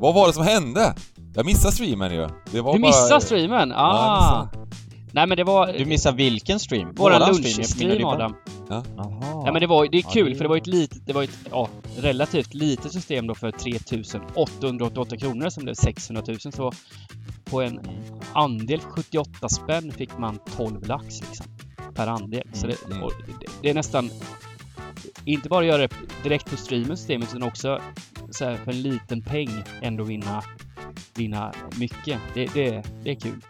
Vad var det som hände? Jag missade streamen ju. Det var Du bara... missade streamen? Ja, Ah! jag Nej men det var Du missar vilken stream? våran Våran lunchstream Adam. Jaha. Ja men det var det är Ja, kul det- för det var ett litet, det var ett ja, relativt litet system då för 3888 kronor som blev 600 000 så på en andel 78 spänn fick man 12 lax liksom. Per andel. Så det, Mm. det, det är nästan inte bara göra det direkt på streamen systemet utan också så här, för en liten peng ändå vinna, vinna mycket. Det, det, det är kul.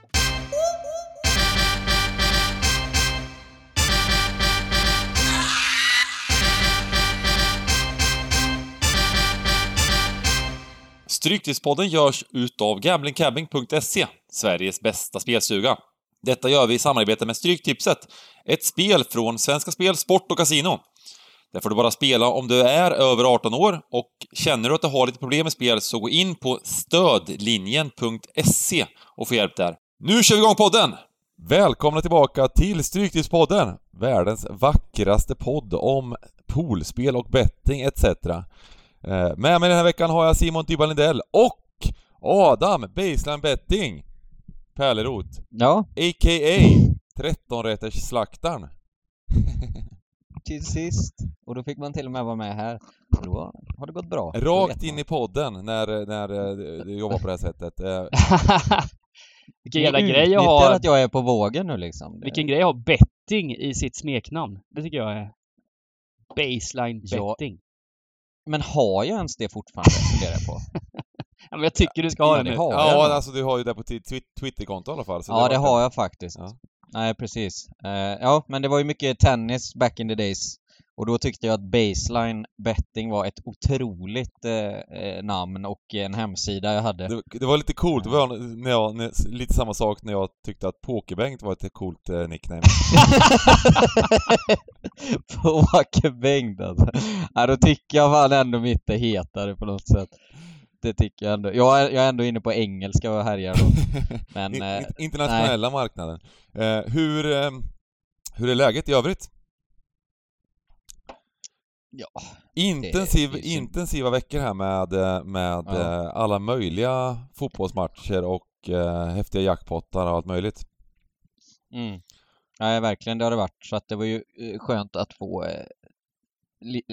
Stryktipspodden görs utav gamblingcabbing.se, Sveriges bästa spelstuga. Detta gör vi i samarbete med Stryktipset, ett spel från Svenska Spel, Sport och Casino. Där får du bara spela om du är över 18 år och känner du att du har lite problem med spel så gå in på stödlinjen.se och få hjälp där. Nu kör vi igång podden! Välkomna tillbaka till Stryktipspodden, världens vackraste podd om poolspel och betting etc. Eh, Med mig den här veckan har jag Simon Dybban Lindell och Adam Baseline Betting Pärleroth, Ja, a.k.a. 13-rätters slaktaren. till sist. Och då fick man till och med vara med här. Och då har det gått bra. Rakt in man. i podden när, när eh, du jobbar på det här sättet. Eh, Vilken jävla grej jag utnyttjar har. att jag är på vågen nu liksom. Det- Vilken grej att ha betting i sitt smeknamn. Det tycker jag är baseline Ja. betting. Men har jag ens det fortfarande, funderar jag på. Ja, men jag tycker du ska ha Ja, det det nu. Ja, alltså du har ju det på ditt twi- Twitterkonto i alla fall. så ja, det var- har jag faktiskt. Ja. Nej, precis. Eh, ja, men det var ju mycket tennis back in the days. Och då tyckte jag att baseline betting var ett otroligt eh, eh, namn och en hemsida jag hade. Det, det var lite coolt, det var när jag, när, lite samma sak när jag tyckte att Pokerbänk var ett coolt eh, nickname. på Åkerbänk alltså. Ja, då tycker jag fan ändå mitt är hetare på något sätt. Det tycker jag ändå. Jag är, jag är ändå inne på engelska och härjar då. Men, In- eh, in- internationella marknaden. Eh, hur, eh, hur är läget i övrigt? Ja, Intensiv, ju intensiva veckor här med, eh, med Ja. alla möjliga fotbollsmatcher och eh, häftiga jackpottar och allt möjligt. Mm. Nej, verkligen det har det varit. Så att det var ju skönt att få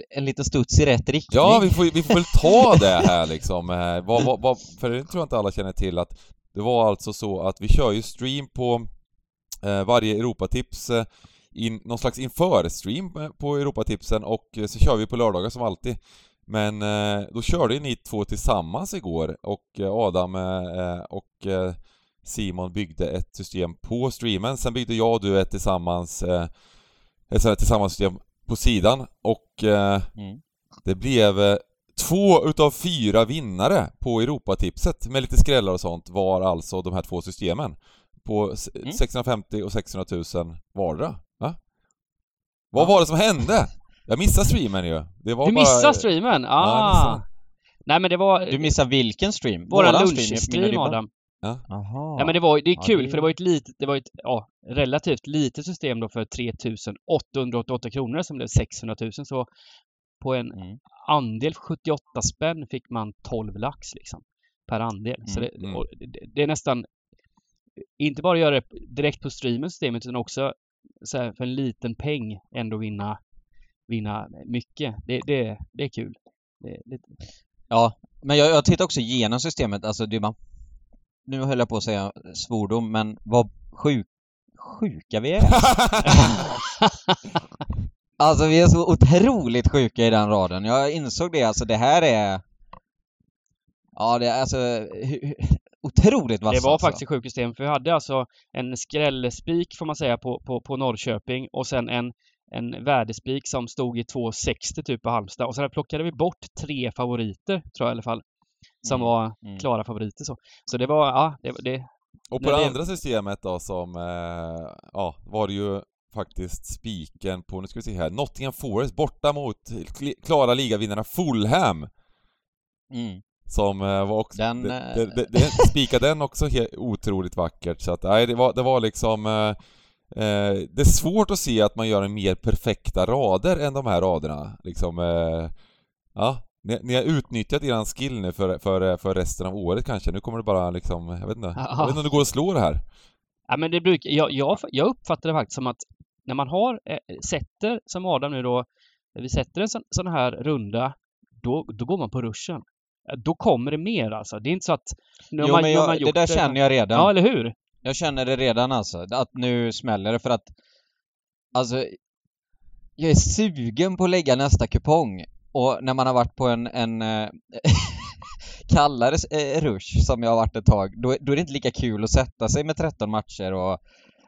en liten studs i rätt riktning. Ja, vi får, vi får väl ta det här liksom. Eh, vad, vad, vad, för det tror jag inte alla känner till att det var alltså så att vi kör ju stream på eh, varje Europatips eh, in, någon slags inför-stream eh, på Europatipsen och eh, så kör vi på lördagar som alltid. Men då körde ju ni två tillsammans igår och Adam och Simon byggde ett system på streamen. Sen byggde jag och du ett tillsammans ett sånt här tillsammans system på sidan och eh, Mm. det blev eh, två utav fyra vinnare på Europatipset med lite skrällar och sånt var alltså de här två systemen. På Mm. 650 och 600 000 vardera. Va? Vad Ja. var det som hände? Jag missade streamen ju. Det var Du bara... missade streamen? Ja, Ah! jag missade. Nej men det var Du missar vilken stream? våran menar lunchstream du Adam. Jaha. Ja men det var det är Ja, kul det- för det var ett litet, det var ett ja, relativt litet system då för 3888 kronor som blev 600 000 så på en Mm. andel 78 spänn fick man 12 lax liksom per andel. Så Mm, det, mm. det, det är nästan inte bara göra det direkt på streamen systemet utan också så här, för en liten peng ändå vinna vinna mycket. Det, det, det är kul. Det. Ja, men jag, jag tittar också igenom systemet, alltså det man... Nu höll jag på att säga svordom, men vad sjuk, sjuka vi är. alltså vi är så otroligt sjuka i den raden. Jag insåg det, alltså det här är... Ja, det är alltså... Otroligt vassa Det var alltså. faktiskt ett sjukt system för vi hade alltså en skrällspik får man säga på, på, på Norrköping och sen en, en värdespik som stod i 2,60 typ på Halmstad och sen plockade vi bort tre favoriter tror jag i alla fall. Som Mm, var mm. klara favoriter så. Så det var, ja, det, det Och på det det- andra systemet då som, eh, ja, var det ju faktiskt spiken på, nu ska vi se här, Nottingham Forest borta mot kl- klara ligavinnarna Fulham. Mm. Som eh, var också, Den, det, eh, det, det, spikade den också otroligt vackert så att, nej det var, det var liksom eh, eh, Det är svårt att se att man gör en mer perfekta rader än de här raderna liksom eh, Ja, ni, ni har utnyttjat eran skill nu för, för, för resten av året kanske. Nu kommer det bara liksom, jag vet inte. Jag vet inte om det går att slå det här. Ja, men det brukar, jag, jag, jag uppfattar det faktiskt som att när man har, eh, sätter, som Adam nu då, när vi sätter en sån, sån här runda, då, då går man på ruschen. Då kommer det mer alltså. Det är inte så att... Nu Jo man, men jag, man det där känner jag redan. Ja, eller hur? Jag känner det redan alltså, att nu smäller det för att Alltså Jag är sugen på att lägga nästa kupong och när man har varit på en, en eh, kallare eh, rush som jag har varit ett tag, då, då är det inte lika kul att sätta sig med 13 matcher och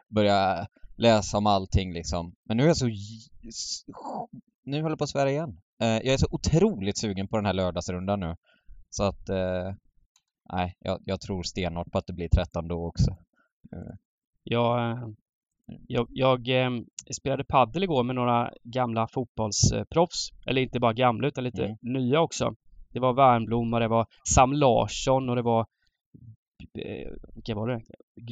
börja läsa om allting liksom. Men nu är jag så... Nu håller jag på att svära igen. Eh, jag är så otroligt sugen på den här lördagsrundan nu. Så att... Nej, jag, jag tror stenhårt på att det blir 13 då också. Jag, jag, jag eh, spelade paddel igår med några gamla fotbollsproffs. Eller inte bara gamla utan lite Mm. nya också. Det var Wernbloom och det var Sam Larsson och det var eh, vilka var det?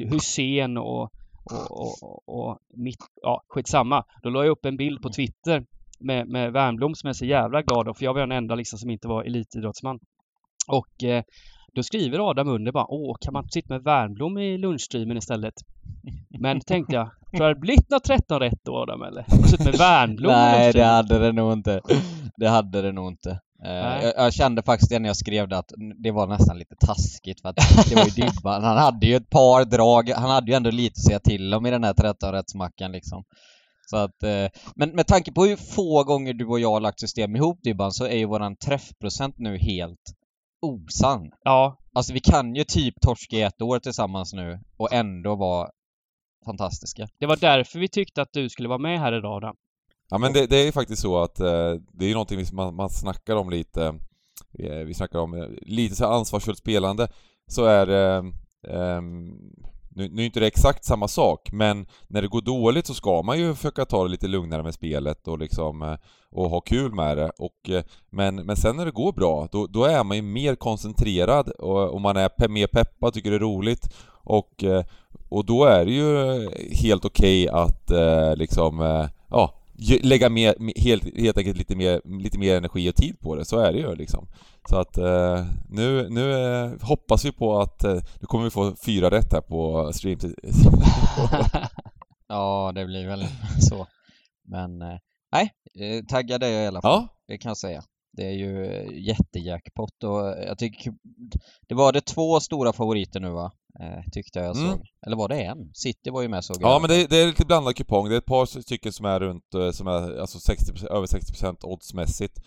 Hussein och, och, och, och, och mitt, ja skitsamma. Då la jag upp en bild på Twitter med, med Wernbloom som jag är så jävla glad av för jag var den enda liksom som inte var elitidrottsman. Och eh, då skriver Adam under bara Åh, kan man sitta med Wernbloom i lunchstreamen istället? Men tänkte jag, tror det blivit något 13 rätt då Adam eller? Suttit med Wernbloom i Nej, det hade det nog inte. Det hade det nog inte. Nej. jag, jag kände faktiskt det när jag skrev det att det var nästan lite taskigt för att det var ju Dybban. Han hade ju ett par drag, han hade ju ändå lite att säga till om i den här 13-rättsmackan liksom. Så att, eh, men med tanke på hur få gånger du och jag har lagt system ihop Dybban så är ju våran träffprocent nu helt osann. Ja, Alltså vi kan ju typ torska i ett år tillsammans nu och ändå vara fantastiska. det var därför vi tyckte att du skulle vara med här idag då. Ja men det, det är faktiskt så att eh, det är ju någonting som man, man snackar om lite, eh, vi snackar om eh, lite så här ansvarsfullt spelande, så är eh, ehm, nu, nu är inte det exakt samma sak, men när det går dåligt så ska man ju försöka ta det lite lugnare med spelet och liksom eh, och ha kul med det. Och, eh, men, men sen när det går bra, då, då är man ju mer koncentrerad och, och man är pe mer peppad, tycker det är roligt och, eh, och då är det ju helt okej att eh, liksom, eh, ja, lägga mer, me- helt, helt enkelt lite mer, lite mer energi och tid på det, så är det ju liksom. Så att eh, nu, nu eh, hoppas vi på att eh, nu kommer vi få fyra rätt här på stream. Ja, det blir väl så. Men eh, nej, eh, taggad är jag i alla fall. Ja, Det kan jag säga. Det är ju eh, jättejackpot och jag tycker det var det två stora favoriter nu va? Eh, tyckte jag Mm. såg. Eller var det en? City var ju med såg ja jag. men det, det är lite blandad kupong. Det är ett par stycken som är runt, eh, som är alltså 60%, över 60% oddsmässigt.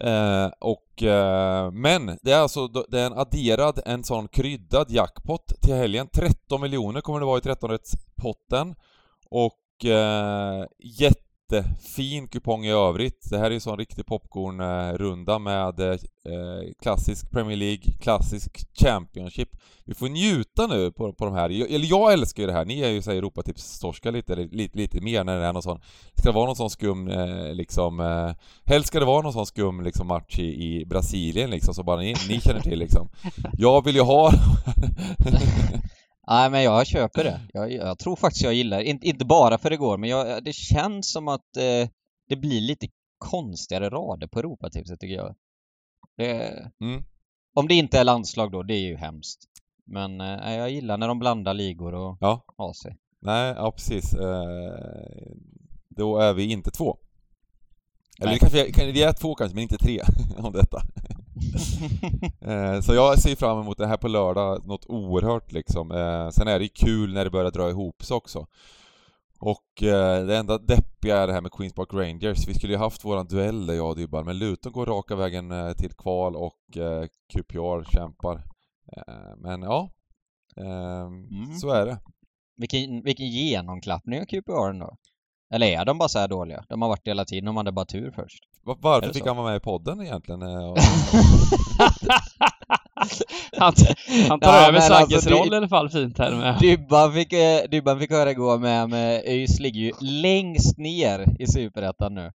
Eh, och, eh, men det är alltså det är en adderad, en sån kryddad jackpot till helgen. 13 miljoner kommer det vara i 13-rättspotten. Och eh, jättefin kupong i övrigt. Det här är ju sån riktig popcornrunda med eh, klassisk Premier League, klassisk Championship. Vi får njuta nu på, på de här. Jag, eller jag älskar ju det här. Ni är ju såhär Europatips-torska lite, eller lite, lite mer när det är någon sån... Ska det vara någon sån skum eh, liksom... Eh, helst ska det vara någon sån skum liksom match i, i Brasilien liksom, så bara ni, ni känner till liksom. Jag vill ju ha... Nej men jag köper det. Jag, jag tror faktiskt jag gillar det. Inte, inte bara för igår men jag, det känns som att eh, det blir lite konstigare rader på Europatipset tycker jag. Det, Mm. om det inte är landslag då, det är ju hemskt. Men eh, jag gillar när de blandar ligor och Ja. sig. Nej, ja precis. Eh, då är vi inte två. Eller Nej. det kanske, kan- vi är två kanske, men inte tre om detta. Eh, så jag ser fram emot det här på lördag, något oerhört liksom. Eh, sen är det ju kul när det börjar dra ihop sig också. Och eh, det enda deppiga är det här med Queens Park Rangers. Vi skulle ju haft våran duell där jag och Dybban, men Luton går raka vägen eh, till kval och eh, QPR kämpar. Eh, men ja, eh, Mm. så är det. Vilken, vilken genomklappning av QPR då? Eller är de bara så här dåliga? De har varit det hela tiden, de hade bara tur först. Varför fick så? han vara med i podden egentligen? Eh, Han, han tar Ja, över Sankes alltså, det- roll i alla fall fint här med. Dybban fick, eh, Dybban fick höra igår med, med ÖIS ligger ju längst ner i Superettan nu.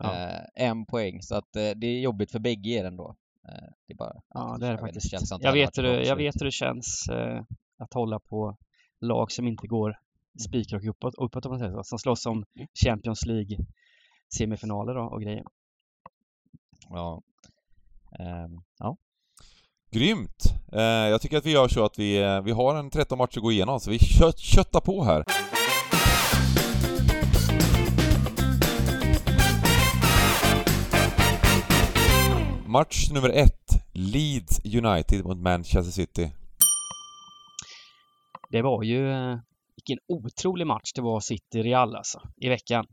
Ja. Eh, en poäng, så att eh, det är jobbigt för bägge er ändå. Eh, det är bara... Ja, det är det jag vet inte, faktiskt. Jag vet, hur jag vet hur det känns eh, att hålla på lag som inte går spikrak uppåt, uppåt om man säger så. Som slåss om Champions League semifinaler då, och grejer. Ja. Ehm, ja. Grymt! Eh, jag tycker att vi gör så att vi, eh, vi har en 13 matcher att gå igenom, så vi kött, köttar på här. Match nummer ett, Leeds United mot Manchester City. Det var ju... Vilken otrolig match det var City-Real alltså, i veckan.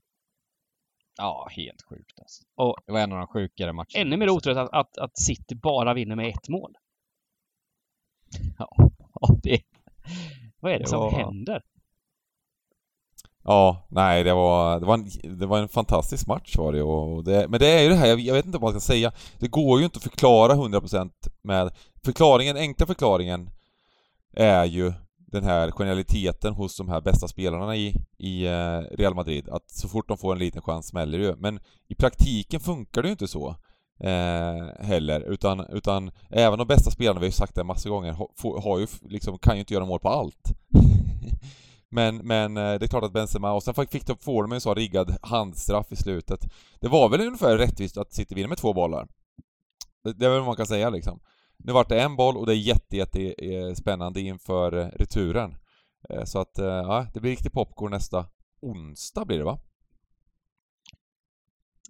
ja, helt sjukt alltså. Och Det var en av de sjukare matcherna. ännu mer otroligt att, att, att City bara vinner med ett mål. Ja, det, Vad är det, Det som var- händer? Ja, nej det var, det var, en, det var en fantastisk match var det och det, Men det är ju det här, jag, jag vet inte vad man ska säga. Det går ju inte att förklara 100% med... Förklaringen, enkla förklaringen är ju den här genialiteten hos de här bästa spelarna i, i eh, Real Madrid. Att så fort de får en liten chans smäller det ju. Men i praktiken funkar det ju inte så. Eh, heller, utan, utan även de bästa spelarna, vi har ju sagt det massa gånger, har, har ju, liksom, kan ju inte göra mål på allt. Men, men eh, det är klart att Benzema, och sen fick de, får de en sån riggad handstraff i slutet. Det var väl ungefär rättvist att City vinner med två bollar. Det, det är väl vad man kan säga liksom. Nu vart det en boll och det är jätte, jätte eh, spännande inför eh, returen. Eh, Så att, ja, det blir riktigt popcorn nästa onsdag blir det va?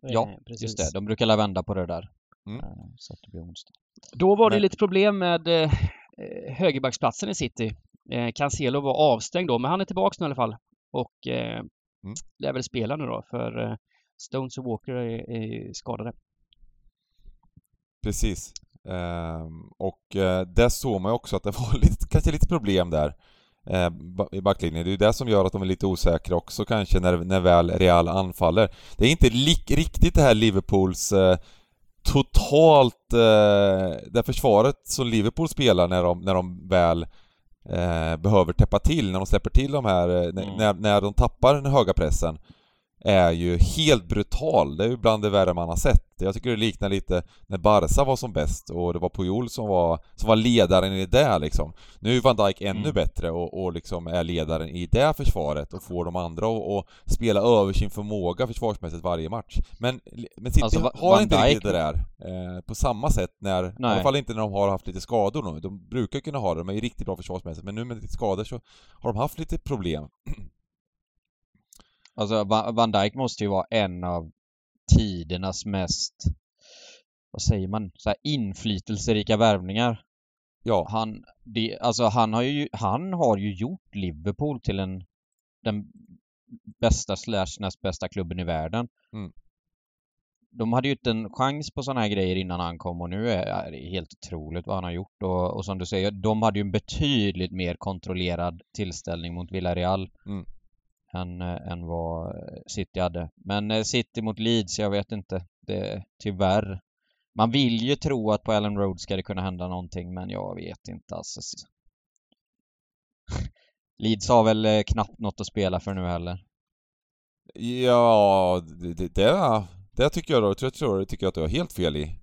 Ja, Eh, just det. De brukar la vända på det där. Mm. Så att det blir onsdag. Då var det Men- lite problem med eh, högerbacksplatsen i City. Eh, Cancelo var avstängd då, men han är tillbaka nu i alla fall. Och eh, Mm. lär väl spela nu då, för eh, Stones och Walker är, är skadade. Precis. Ehm, och eh, där såg man ju också att det var lite, kanske lite problem där eh, i backlinjen. Det är ju det som gör att de är lite osäkra också kanske när, när väl Real anfaller. Det är inte riktigt det här Liverpools eh, totalt... Eh, det försvaret som Liverpool spelar när de, när de väl eh, behöver täppa till, när de släpper till de här, när, Mm. när, när de tappar den höga pressen är ju helt brutal. Det är ju bland det värre man har sett. Jag tycker det liknar lite när Barca var som bäst och det var Puyol som var, som var ledaren i det liksom. Nu är Van Dijk ännu Mm. bättre och, och liksom är ledaren i det försvaret och får de andra att spela över sin förmåga försvarsmässigt varje match. Men, men City Alltså, har inte Dijk- riktigt det där eh, på samma sätt när, i Nej. alla fall inte när de har haft lite skador nu. De brukar kunna ha det, de är ju riktigt bra försvarsmässigt, men nu med lite skador så har de haft lite problem. Alltså Va- Van Dijk måste ju vara en av tidernas mest, vad säger man, så här inflytelserika värvningar. Ja, Han, det, alltså han har ju, han har ju gjort Liverpool till en, den bästa slash näst bästa klubben i världen. Mm. De hade ju inte en chans på sådana här grejer innan han kom och nu är är det helt otroligt vad han har gjort och, och som du säger, de hade ju en betydligt mer kontrollerad tillställning mot Villarreal Mm. Än, eh, än vad eh, City hade. Men eh, City mot Leeds, jag vet inte. Det, tyvärr. Man vill ju tro att på Ellen Road ska det kunna hända någonting men jag vet inte alltså. Leeds har väl knappt något att spela för nu heller. Ja, det, det, det, det tycker jag då, jag tror jag tycker att du har helt fel i.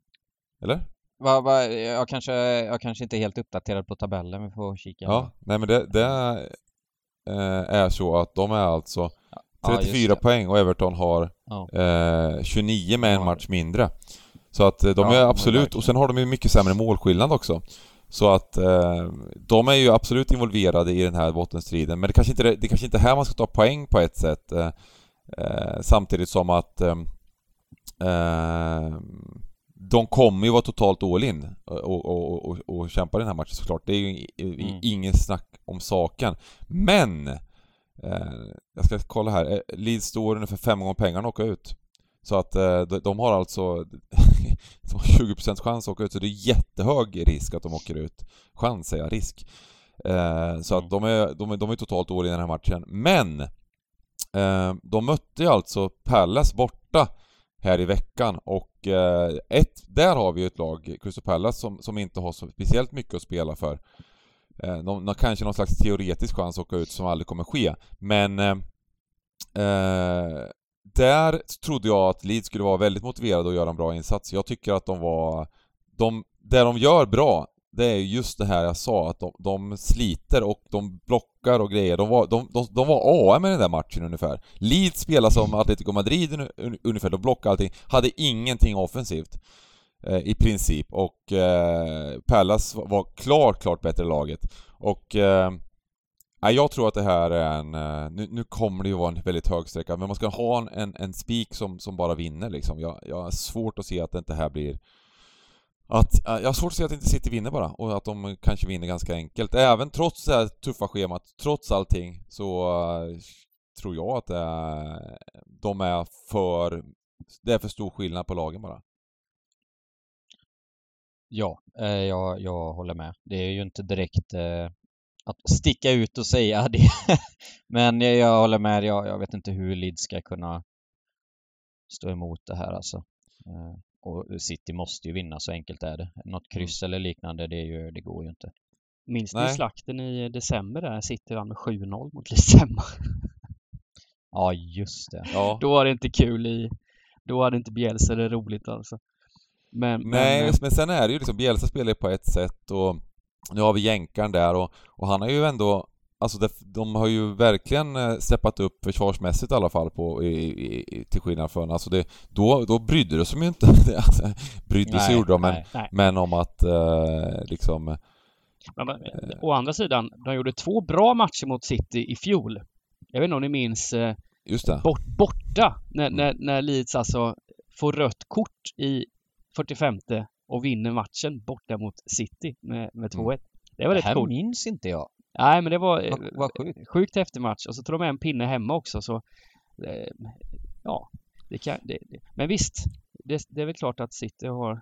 Eller? Va, va, jag, kanske, jag kanske inte är helt uppdaterad på tabellen, vi får kika. Ja, nej men det, det är så att de är alltså Ja, just 34 det. poäng och Everton har Ja. eh, 29 med en Ja. match mindre. Så att eh, de Ja, är absolut, och sen har de ju mycket sämre målskillnad också. Så att eh, de är ju absolut involverade i den här bottenstriden, men det kanske inte det kanske inte är här man ska ta poäng på ett sätt. Eh, eh, samtidigt som att eh, eh, de kommer ju vara totalt all in och, och, och, och kämpa den här matchen såklart. Det är ju Mm. ingen snack om saken. Men! Eh, jag ska kolla här. Eh, Leeds står ungefär fem gånger pengarna att åka ut. Så att eh, de, de har alltså de har 20% chans att åka ut, så det är jättehög risk att de åker ut. Chans säger jag, risk. Eh, så Mm. att de är, de, är, de är totalt all in i den här matchen. Men! Eh, de mötte ju alltså Palace borta här i veckan och eh, ett, där har vi ju ett lag, Crystal Palace, som, som inte har så speciellt mycket att spela för. Eh, de, de kanske någon slags teoretisk chans att åka ut som aldrig kommer ske, men eh, eh där trodde jag att Leeds skulle vara väldigt motiverade att göra en bra insats. Jag tycker att de var... De, det de gör bra, det är just det här jag sa, att de, de sliter och de blockar och grejer. De var, de, de, de var AM i den där matchen ungefär. Leeds spelade som Atletico Madrid un, ungefär, de blockade allting, hade ingenting offensivt. eh, i princip. Och eh, Pallas var- klart, klart bättre laget. Och eh, nej, jag tror att det här är en... Eh, nu, nu kommer det ju vara en väldigt hög sträcka, men man ska ha en, en, en spik som, som bara vinner liksom. Jag, jag har svårt att se att det inte här blir... Att, eh, jag har svårt att se att inte City vinner bara, och att de kanske vinner ganska enkelt. Även trots det här tuffa schemat, trots allting, så eh, tror jag att är, de är för... Det är för stor skillnad på lagen bara. Ja, eh, jag, jag håller med. Det är ju inte direkt eh, att sticka ut och säga det. Men jag, jag håller med. Jag, jag vet inte hur Lid ska kunna stå emot det här alltså. Eh, och City måste ju vinna, så enkelt är det. Något kryss eller liknande, det, är ju, det går ju inte. Minns ni slakten i december där City vann med 7-0 mot Leeds hemma? Ja, just det. Ja. Då var det inte kul i... Då hade inte Bielsa det roligt alltså. Men, Nej, men, eh, men sen är det ju liksom, Bielsa spelar ju på ett sätt och nu har vi jänkaren där och, och han har ju ändå Alltså det, de har ju verkligen eh, steppat upp försvarsmässigt i alla fall på, i, i, i, till skillnad från, alltså det, då, då brydde de sig ju inte, alltså, brydde sig gjorde de men, nej. nej. men om att eh, liksom, Men, men, å andra sidan, de gjorde två bra matcher mot City i fjol. Jag vet inte om ni minns eh, just det. bort, borta när, Mm. när, när Leeds alltså får rött kort i 45 och vinner matchen borta mot City med, med 2-1. Det var Det rätt här coolt. minns inte jag. Nej, men det var eh, Vad, vad sjukt. sjukt häftig match. Och så tog de med en pinne hemma också så... Eh, ja, det kan... Det, det. Men visst, det, det är väl klart att City har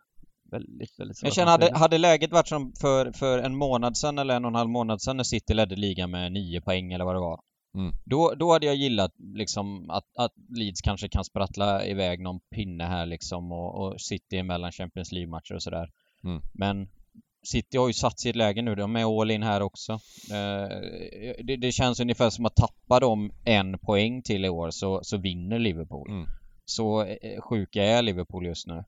väldigt, väldigt Jag känner, hade, hade läget varit som för, för en månad sedan eller en och en halv månad sedan när City ledde ligan med nio poäng eller vad det var. Mm. Då, då hade jag gillat liksom att, att Leeds kanske kan sprattla iväg någon pinne här liksom och, och City emellan Champions League-matcher och sådär. Mm. Men City har ju satt sig i ett läge nu, de är all in här också. Eh, det, det känns ungefär som att tappa dem en poäng till i år så, så vinner Liverpool. Mm. Så eh, sjuka är Liverpool just nu.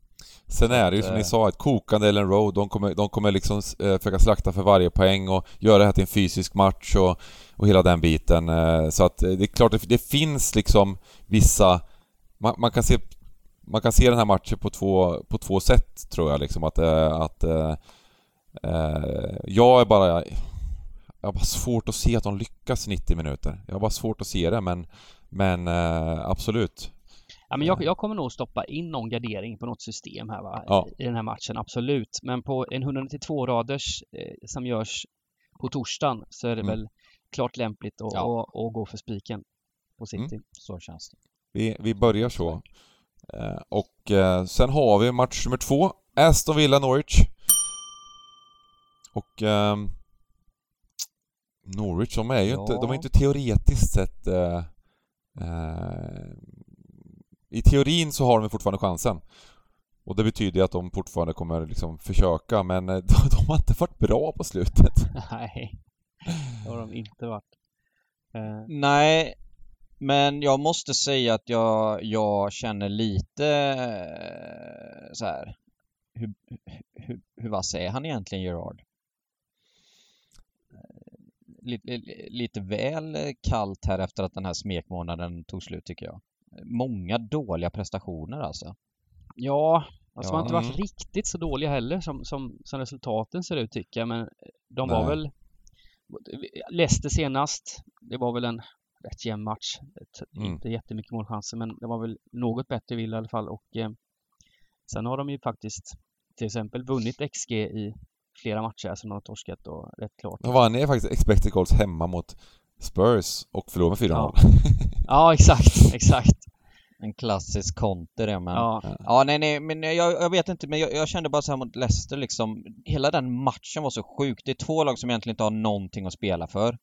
Sen är det ju som eh, ni sa, ett kokande Ellen Road. De kommer, de kommer liksom eh, försöka slakta för varje poäng och göra det här till en fysisk match och, och hela den biten. Eh, så att eh, det är klart, det, det finns liksom vissa... Man, man, kan se, man kan se den här matchen på två, på två sätt, tror jag. Liksom, att, eh, att eh, eh, jag är bara... Jag har bara svårt att se att de lyckas 90 minuter. Jag har bara svårt att se det, men, men eh, absolut. Ja, men jag, jag kommer nog stoppa in någon gardering på något system här va? Ja. i den här matchen, absolut. Men på en 192-raders eh, som görs på torsdagen så är det Mm. väl klart lämpligt att, Ja. att, att gå för spiken på City. Så känns det. Vi, vi börjar så. Eh, och eh, sen har vi match nummer två. Aston Villa Norwich. Och ehm, Norwich, de är ju Ja. inte, de är inte teoretiskt sett... Eh, eh, I teorin så har de fortfarande chansen. Och det betyder ju att de fortfarande kommer liksom försöka, men eh, de, de har inte varit bra på slutet. Nej, det har de inte varit. Eh, Nej, men jag måste säga att jag, jag känner lite eh, så här. Hur, hur, hur vass är han egentligen, Gerard? Lite, lite väl kallt här efter att den här smekmånaden tog slut tycker jag. Många dåliga prestationer alltså. ja, alltså de har Ja. inte varit Mm. riktigt så dåliga heller som, som, som resultaten ser ut tycker jag, men de var Nej. väl Leicester senast, det var väl en rätt jämn match. Mm. Inte jättemycket målchanser men det var väl något bättre Villa i alla fall och eh, sen har de ju faktiskt till exempel vunnit XG i flera matcher som de har torskat och rätt klart. De vann ju faktiskt expected goals hemma mot Spurs och förlorade med 4-0. Ja. Ja exakt, exakt. En klassisk konter det men... Ja. Ja, nej, nej, men jag, jag vet inte, men jag, jag kände bara så här mot Leicester liksom. Hela den matchen var så sjuk. Det är två lag som egentligen inte har någonting att spela för.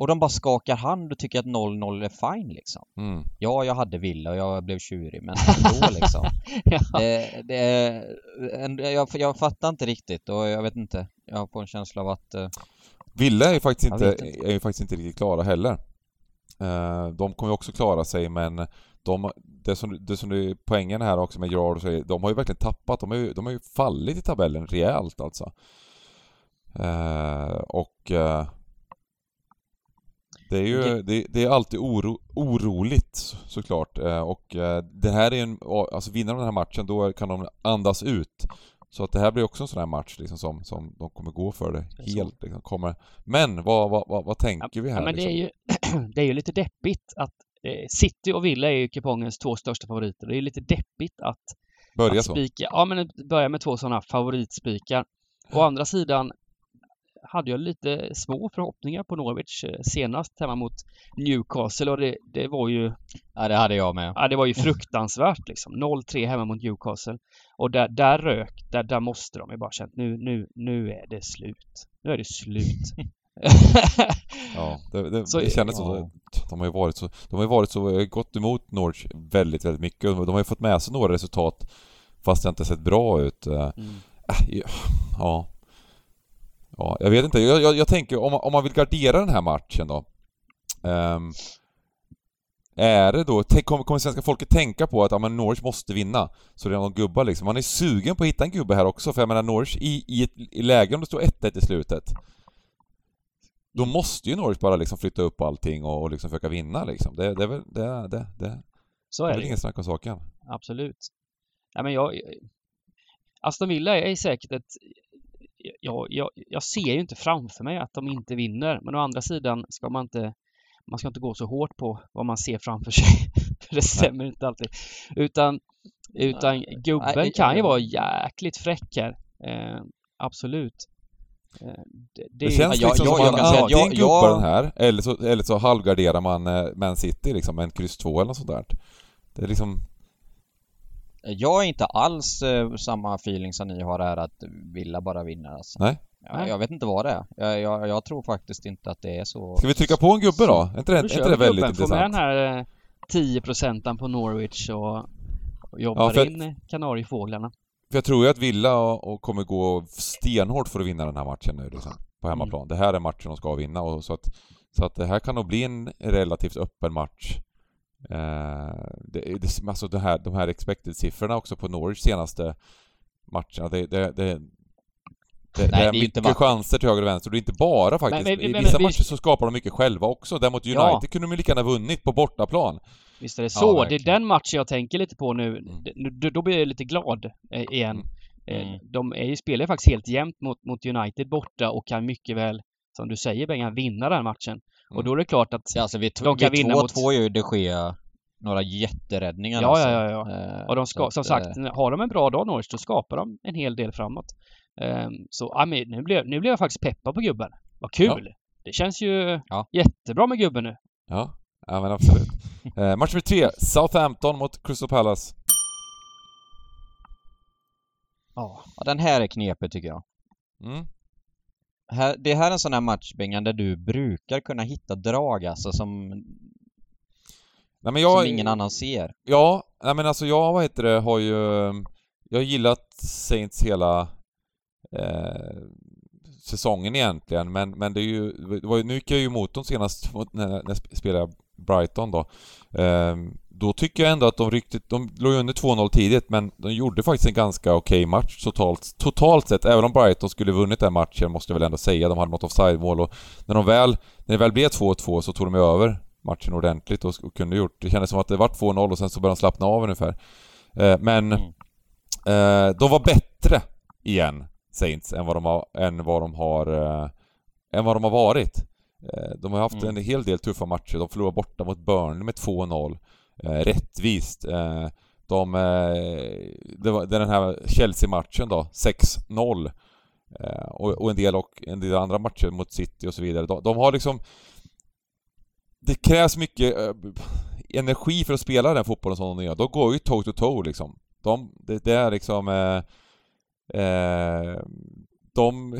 Och de bara skakar hand och tycker att 0-0 är fine liksom. Mm. Ja, jag hade Villa och jag blev tjurig, men ändå liksom. ja. Det, det är, en, jag, jag fattar inte riktigt och jag vet inte. Jag får en känsla av att... eh, Villa är ju faktiskt inte, inte. är ju faktiskt inte riktigt klara heller. Eh, De kommer ju också klara sig men de, det som, det som är poängen här också med Gerard så, de har ju verkligen tappat, de har ju, de har ju fallit i tabellen rejält alltså. Eh, och... eh, Det är ju det, det är alltid oro, oroligt så- såklart eh, och eh, det här är en, alltså vinner de den här matchen då kan de andas ut. Så att det här blir också en sån här match liksom som, som de kommer gå för det helt liksom, kommer. Men vad, vad, vad, vad tänker vi här Ja, men det är liksom? ju, det är ju lite deppigt att eh, City och Villa är ju kupongens två största favoriter. Det är ju lite deppigt att, Börja att så. spika. Ja, men börja med två sådana favoritspikar. Å andra sidan hade jag lite små förhoppningar på Norwich eh, senast hemma mot Newcastle och det, det var ju Ja, det hade jag med. Ja, det var ju fruktansvärt liksom. 0-3 hemma mot Newcastle. Och där, där rök, där, där måste de ju bara känt nu, nu, nu är det slut. Nu är det slut. Ja, det, det, Så- det kändes ja. så. De har ju varit så, de har ju varit så, eh, gått emot Norwich väldigt, väldigt mycket. De har ju fått med sig några resultat fast det inte sett bra ut. Eh, Mm. Äh, Ja. Ja, jag vet inte. Jag, jag, jag tänker om om man vill gardera den här matchen då. ehm, är det då, kommer, kommer svenska folket tänka på att ja, men Norwich måste vinna? Så det är någon gubbar liksom. Man är sugen på att hitta en gubbe här också, för jag menar Norwich i, i ett i läge om det står 1-1 i slutet. Då måste ju Norwich bara liksom flytta upp allting och, och liksom försöka vinna liksom. Det, det är väl, det, det, det, Så det är är väl det ingen snack om saken. Absolut. Ja, men jag... Aston Villa är säkert ett... Jag, jag, jag ser ju inte framför mig att de inte vinner. Men å andra sidan ska man inte... Man ska inte gå så hårt på vad man ser framför sig. För det stämmer inte alltid. Utan, utan Nej. gubben Nej, kan ju jag- vara jäkligt fräck här. Eh, absolut. Eh, det, Det, är- känns jag- liksom jag- som jag att antingen jag- jag- den här, eller så, eller så halvgarderar man eh, Man City liksom med en kryss 2 eller något sånt där. Det är liksom... Jag är inte alls eh, samma feeling som ni har här att Villa bara vinner alltså. Nej. Jag, jag vet inte vad det är. Jag, jag, jag tror faktiskt inte att det är så. Ska vi trycka på en gubbe då? Är inte det, är inte det väldigt gubben. Få med den intressant? här eh, 10 procenten på Norwich och, och jobbar Ja, för- in eh, Kanariefåglarna. För jag tror ju att Villa och, och kommer gå stenhårt för att vinna den här matchen nu liksom, på Mm. hemmaplan. Det här är matchen de ska vinna och så att, så att det här kan nog bli en relativt öppen match. Eh, det, det, alltså det här, de här expected-siffrorna också på Norwich senaste matcherna, det, det, det, det, Nej, är det är mycket va- chanser till höger och vänster och det är inte bara faktiskt. Men- men- I vissa men- matcher så skapar de mycket själva också. Däremot United Ja. kunde de ju lika gärna vunnit på bortaplan. Visst är det Ja, så. det är den matchen jag tänker lite på nu. Mm. Då blir jag lite glad eh, igen. Mm. Eh, Mm. De är ju, spelar ju faktiskt helt jämnt mot, mot United borta och kan mycket väl, som du säger Bengan, vinna den matchen. Och Mm. då är det klart att Ja, alltså vid, De kan vinna 2-2 mot- gör ju de Gea några jätteräddningar Ja, alltså. ja, ja, ja. Eh, Och de ska, att, som sagt, eh, har de en bra dag Norwich, då skapar de en hel del framåt. Ehm, så ja, men nu, blev, nu blev jag faktiskt peppad på gubben. Vad kul! Det känns ju Ja. jättebra med gubben nu. Ja, ja men absolut. Eh, match nummer tre, Southampton mot Crystal Palace. Ja. Ja, den här är knepig tycker jag. Mm. Här, det här är en sån här match, Bengan, där du brukar kunna hitta drag alltså som, Nej, men jag, som ingen annan ser. Ja, nej men alltså jag, vad heter det, har ju... Jag har gillat Saints hela eh, säsongen egentligen, men, men det är ju... Det var, nu gick jag ju emot dem senast när, när jag sp- spelade Brighton då. Eh, då tycker jag ändå att de riktigt... De låg under 2-0 tidigt, men de gjorde faktiskt en ganska okej match totalt, totalt sett. Även om Brighton skulle vunnit den matchen, måste jag väl ändå säga. De hade något offside-mål och när de väl... När det väl blev 2-2 så tog de över matchen ordentligt och, och kunde gjort... Det kändes som att det var 2-0 och sen så började de slappna av ungefär. Eh, men Mm. eh, de var bättre igen, Saints, än vad de har, än vad de har, eh, än vad de har varit. Eh, de har haft Mm. en hel del tuffa matcher. De förlorade borta mot Burnley med 2-0. Eh, rättvist. Eh, de, eh, det var den här Chelsea-matchen då, 6-0. Eh, och, och en del och en del andra matcher mot City och så vidare. De, de har liksom... Det krävs mycket eh, energi för att spela den fotbollen som de gör. De går ju toe to toe liksom. De, det, det är liksom... Eh, eh, de...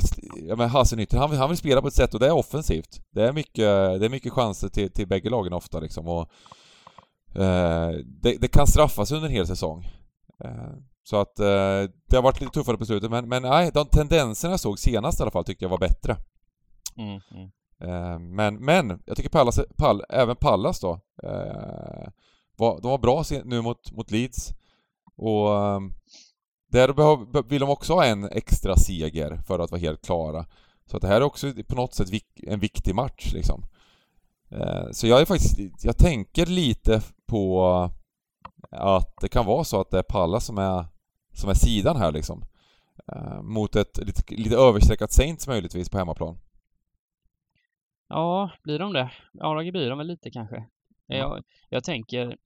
Ja men Hasenhüttl, han, han vill spela på ett sätt och det är offensivt. Det är mycket, det är mycket chanser till, till bägge lagen ofta liksom och... Eh, det, det kan straffas under en hel säsong. Eh, så att eh, det har varit lite tuffare på slutet men, men nej, de tendenserna jag såg senast i alla fall tyckte jag var bättre. Mm, mm. Men, men jag tycker Pallas, Pall, även Pallas då, eh, var, de var bra nu mot, mot Leeds. Och eh, där behöv, vill de också ha en extra seger för att vara helt klara. Så att det här är också på något sätt vik, en viktig match liksom. Eh, så jag är faktiskt, jag tänker lite på att det kan vara så att det är Pallas som är, som är sidan här liksom. Eh, mot ett lite, lite överstreckat Saints möjligtvis på hemmaplan. Ja, blir de det? Ja, det blir de väl lite kanske. Jag, jag tänker,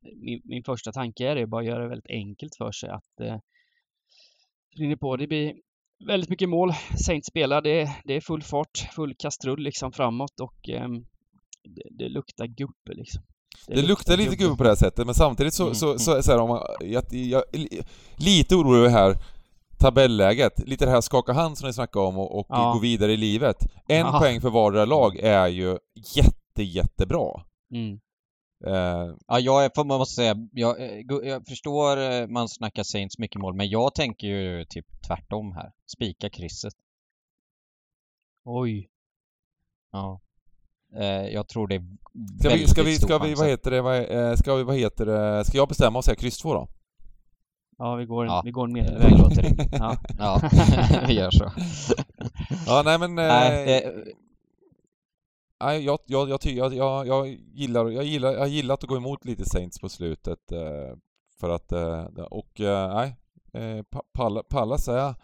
min, min första tanke är det bara att göra det väldigt enkelt för sig att eh, rinner på. Det blir väldigt mycket mål. Saints spelar, det, det är full fart, full kastrull liksom framåt och eh, det, det, luktar gubbe liksom. Det, det luktar lite gubbe på det här sättet men samtidigt så, mm, så, så, mm. så, så här, om man, jag, jag, lite orolig här tabelläget, lite det här skaka hand som ni snackade om och, och ja. gå vidare i livet. En Aha. poäng för vardera lag är ju jätte, jättebra. Mm. Uh, ja, jag är, man måste säga, jag, eh, jag, förstår eh, man snackar Saints mycket mål, men jag tänker ju typ tvärtom här. Spika krysset. Oj. Ja. Uh, jag tror det är ska vi, ska vi, ska vi, vad heter det, vad, ska vi, vad heter det, ska jag bestämma och säga kryss 2 då? Ja, vi går, ja. vi går en medelväg låter Ja. ja, vi gör så. ja, nej men... Nej, det... Nej, jag, jag, jag, jag, jag, jag, gillar, jag, gillar, jag gillar att gå emot lite Saints på slutet. Eh, för att, eh, och eh, nej, Pallas är...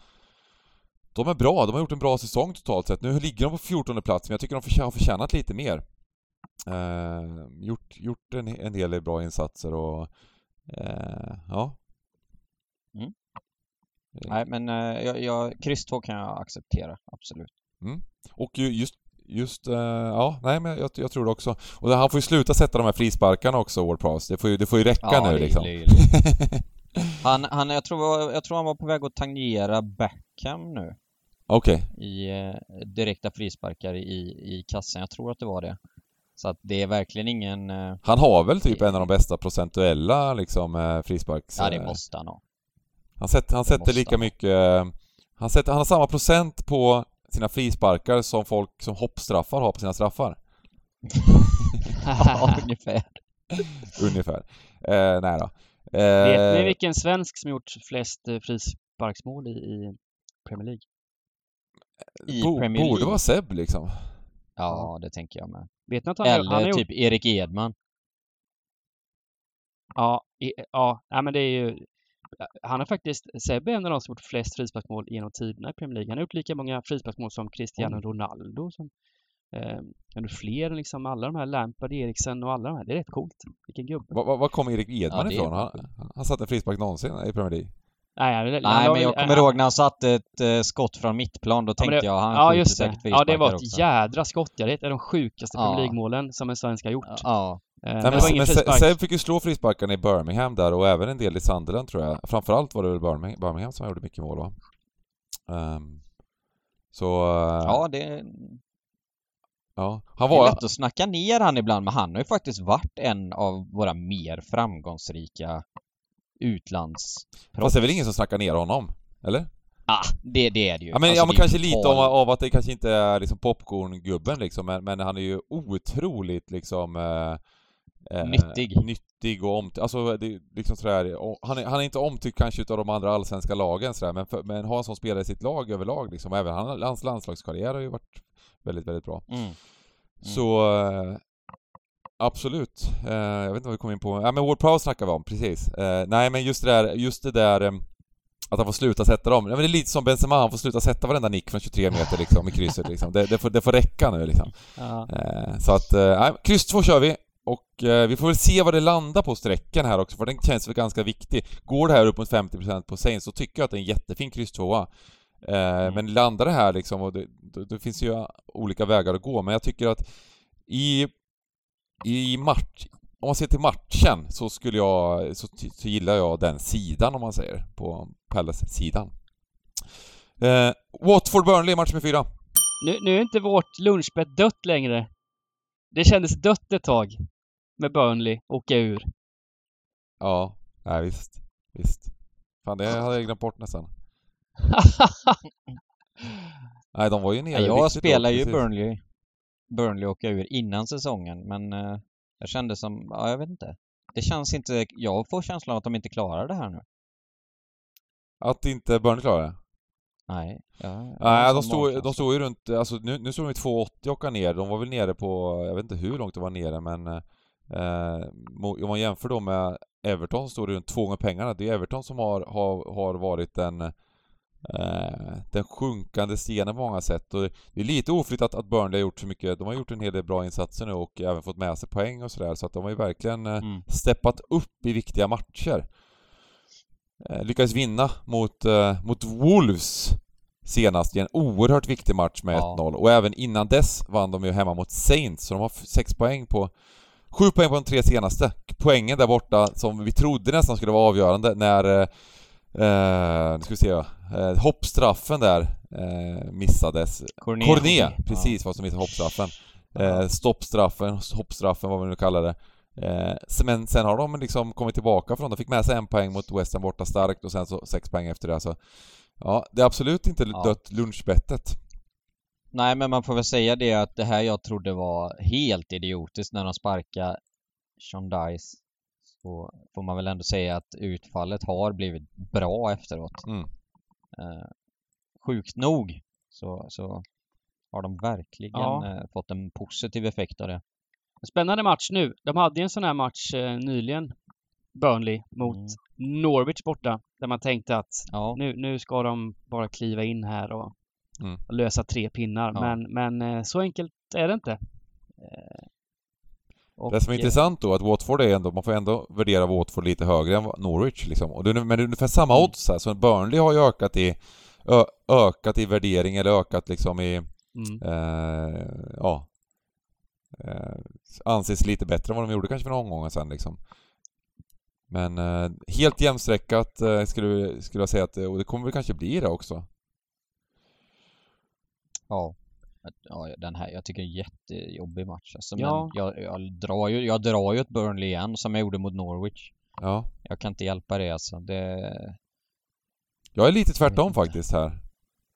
De är bra, de har gjort en bra säsong totalt sett. Nu ligger de på 14 plats, men jag tycker de har förtjänat lite mer. gjort gjort en, en del bra insatser och... ja. Mm. Nej, men jag, jag, kryss 2 kan jag acceptera, absolut. Mm. Och just Just, uh, ja, nej men jag, jag, tror det också. Och han får ju sluta sätta de här frisparkarna också, Ward Prowse. Det får ju, det får ju räcka ja, nu liksom. han, han, jag tror, jag tror han var på väg att tangera Beckham nu. Okay. I eh, direkta frisparkar i, i kassan. Jag tror att det var det. Så att det är verkligen ingen... Eh, han har väl typ det... en av de bästa procentuella liksom eh, frisparks... Ja, det måste han ha. Han, sätter, han sätter lika han. mycket... Eh, han, sätter, han har samma procent på sina frisparkar som folk som hoppstraffar har på sina straffar. ja, ungefär. ungefär. Eh, nej då. Eh, Vet ni vilken svensk som gjort flest eh, frisparksmål i, i Premier League? I Bo, Premier League? Borde vara Seb liksom. Ja, det tänker jag med. Vet ni att han, Eller han typ gjort... Erik Edman. Ja, ja, ja, men det är ju han har faktiskt, Sebbe är en av de som gjort flest frisparksmål genom tiderna i Premier League. Han har gjort lika många frisparksmål som Cristiano mm. Ronaldo. Som, eh, fler än liksom alla de här, Lampard, Eriksen och alla de här. Det är rätt coolt. Vilken gubbe. Var, var kom Erik Edman ja, ifrån? Han, han satte en frispark någonsin i Premier League. Nej, Nej han, men jag kommer ihåg när han satte ett uh, skott från mittplan, då tänkte det, jag han Ja, just det. Ja, det var ett också. jädra skott. Ja, det är de sjukaste ja. Premier League-målen som en svensk har gjort. Ja. Eh, Nej, men, men, men Seb fick ju slå frisparkarna i Birmingham där och även en del i Sunderland tror jag. Framförallt var det väl Birmingham, Birmingham som gjorde mycket mål va? Um, så... Uh, ja, det... Ja, han var... Det är lätt att snacka ner han ibland, men han har ju faktiskt varit en av våra mer framgångsrika utlands... Fast det är väl ingen som snackar ner honom? Eller? Ah, det, det är det ju. Ja men, alltså, ja, men kanske lite av, av, att det kanske inte är liksom popcorn-gubben liksom, men, men, han är ju otroligt liksom eh, Eh, nyttig. Nyttig och omtyckt. Alltså, det, liksom sådär, han, är, han är inte omtyckt kanske utav de andra allsvenska lagen sådär, men, för, men har en sån spelare i sitt lag överlag liksom. Även han, hans landslagskarriär har ju varit väldigt, väldigt bra. Mm. Mm. Så eh, Absolut. Eh, jag vet inte vad vi kom in på. Ja men Ward Prowse snackar vi om, precis. Eh, nej men just det där, just det där eh, att han får sluta sätta dem. Ja, men det är lite som Benzema, han får sluta sätta varenda nick från 23 meter liksom i krysset liksom. Det, det, får, det får räcka nu liksom. Ja. Eh, så att, nej, kryss 2 kör vi. Och eh, vi får väl se vad det landar på sträckan här också, för den känns väl ganska viktig. Går det här upp mot 50% på Saints så tycker jag att det är en jättefin kryss tvåa. Eh, mm. Men landar det här liksom, och det, det, det, finns ju olika vägar att gå, men jag tycker att i, i match, om man ser till matchen så skulle jag, så, så gillar jag den sidan om man säger, på Palace-sidan. Eh, Watford-Burnley, match med fyra. Nu, nu är inte vårt lunchbett dött längre. Det kändes dött ett tag med Burnley åka ur. Ja, nej visst. Visst. Fan, det hade jag glömt bort nästan. nej, de var ju nere Jag spelar ju Burnley. Burnley åka ur innan säsongen, men uh, jag kände som, ja jag vet inte. Det känns inte, jag får känslan att de inte klarar det här nu. Att inte Burnley klarar det? Nej. Ja, Nej, de stod, de stod ju runt, alltså nu, nu stod de i 2,80 och åka ner. De var väl nere på, jag vet inte hur långt de var nere men eh, om man jämför då med Everton så står det runt två gånger pengarna. Det är Everton som har, har, har varit den, eh, den sjunkande stenen på många sätt. Och det är lite oflytt att, att Burnley har gjort så mycket. De har gjort en hel del bra insatser nu och även fått med sig poäng och sådär. Så att de har ju verkligen eh, Mm. steppat upp i viktiga matcher. Eh, lyckades vinna mot, eh, mot Wolves senast i en oerhört viktig match med Ja. 1-0 och även innan dess vann de ju hemma mot Saints så de har sex poäng på Sju poäng på de tre senaste. Poängen där borta som vi trodde nästan skulle vara avgörande när eh, eh, nu ska vi se, eh, hoppstraffen där eh, missades. Corné. Corné, precis vad som missade hoppstraffen. Eh, stoppstraffen, hoppstraffen vad vi nu kallar det. Eh, men sen har de liksom kommit tillbaka från det, fick med sig en poäng mot West Ham borta starkt och sen så sex poäng efter det. Så, ja, det är absolut inte Ja. dött lunchbettet. Nej, men man får väl säga det att det här jag trodde var helt idiotiskt när de sparkade Sean Dice. Så får man väl ändå säga att utfallet har blivit bra efteråt. Mm. Eh, sjukt nog så, så har de verkligen Ja. eh, fått en positiv effekt av det. Spännande match nu. De hade en sån här match eh, nyligen. Burnley mot Mm. Norwich borta. Där man tänkte att Ja, nu, nu ska de bara kliva in här och, Mm. och lösa tre pinnar. Ja. Men, men eh, så enkelt är det inte. Och, Det som är eh, intressant då, att Watford är ändå, man får ändå värdera Watford lite högre än Norwich liksom. Och det men det är ungefär samma Mm. odds här, så Burnley har ju ökat i, ö, ökat i värdering eller ökat liksom i, Mm. eh, ja, eh, anses lite bättre än vad de gjorde kanske för några omgångar sen liksom. Men eh, helt jämnstreckat eh, skulle, skulle jag säga att, och det kommer väl kanske bli det också. ja. Ja, den här, jag tycker det är en jättejobbig match alltså, Ja. Men jag, jag, drar ju, jag drar ju ett Burnley igen som jag gjorde mot Norwich. Ja. Jag kan inte hjälpa det alltså. Det... Jag är lite tvärtom inte. faktiskt här.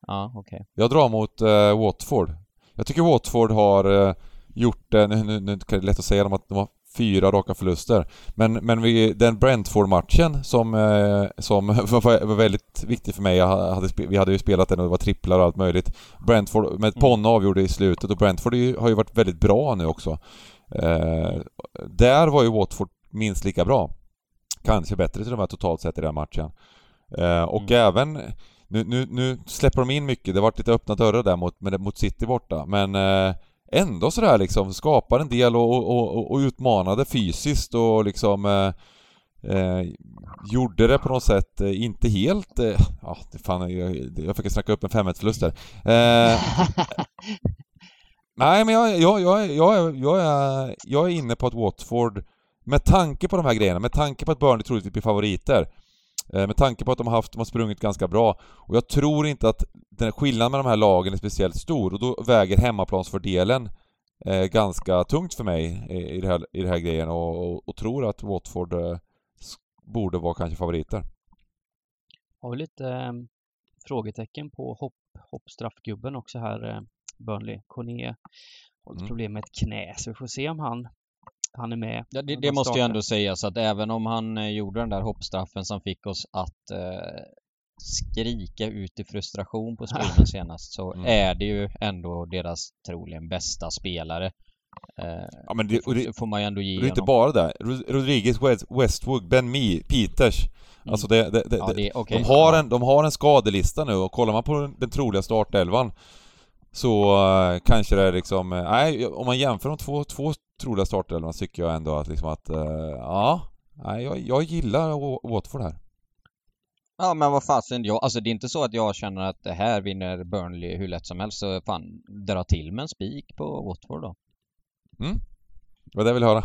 Ja, okej. Jag drar mot eh, Watford. Jag tycker Watford har eh, gjort det, nu, nu, nu är det lätt att säga dem att de har fyra raka förluster. Men, men vi, den Brentford-matchen som, eh, som var, väldigt viktig för mig, jag hade, vi hade ju spelat den och det var tripplar och allt möjligt. Brentford, med Mm. Ponne avgjorde i slutet och Brentford har ju varit väldigt bra nu också. Eh, där var ju Watford minst lika bra. Kanske bättre till och med totalt sett i den matchen. Eh, och Mm. även nu, nu, nu släpper de in mycket, det har varit lite öppna dörrar där mot, mot City borta, men eh, ändå sådär liksom skapade en del och, och, och, och utmanade fysiskt och liksom eh, eh, gjorde det på något sätt eh, inte helt... Eh, ja, fan, jag, jag fick snacka upp en 5 förlust där. Eh, nej, men jag, jag, jag, jag, är- jag, är, jag är inne på att Watford, med tanke på de här grejerna, med tanke på att Burnley troligtvis blir favoriter, eh, med tanke på att de har, haft, de har sprungit ganska bra, och jag tror inte att den skillnaden med de här lagen är speciellt stor, och då väger hemmaplansfördelen eh, ganska tungt för mig i, i, det här, i det här grejen, och, och, och tror att Watford eh, borde vara kanske favoriter. Har vi lite eh, frågetecken på hopp, hoppstraffgubben också här, eh, Burnley. Corné har Mm. problem med ett knä, så vi får se om han, han är med. Ja, det, det måste ju ändå sägas att även om han eh, gjorde den där hoppstraffen som fick oss att eh, skrika ut i frustration på streamen senast så Mm. är det ju ändå deras troligen bästa spelare. Eh, Ja, men det, och det, får man ju ändå ge det är inte bara det. Rod- Rodriguez, West, Westwood, Ben Mee, Peters. Mm. Alltså det, det, det, Ja, det, okej. de, har en, de har en skadelista nu och kollar man på den, den troliga startelvan så eh, kanske det är liksom... eh, Nej, om man jämför de två, två troliga startelvan tycker jag ändå att liksom att... eh, ja, nej, jag, jag gillar Wa- Watford här. Ja men vad fasen, jag, alltså det är inte så att jag känner att det här vinner Burnley hur lätt som helst så fan dra till med en spik på Watford då. Mm? Det var det jag ville höra.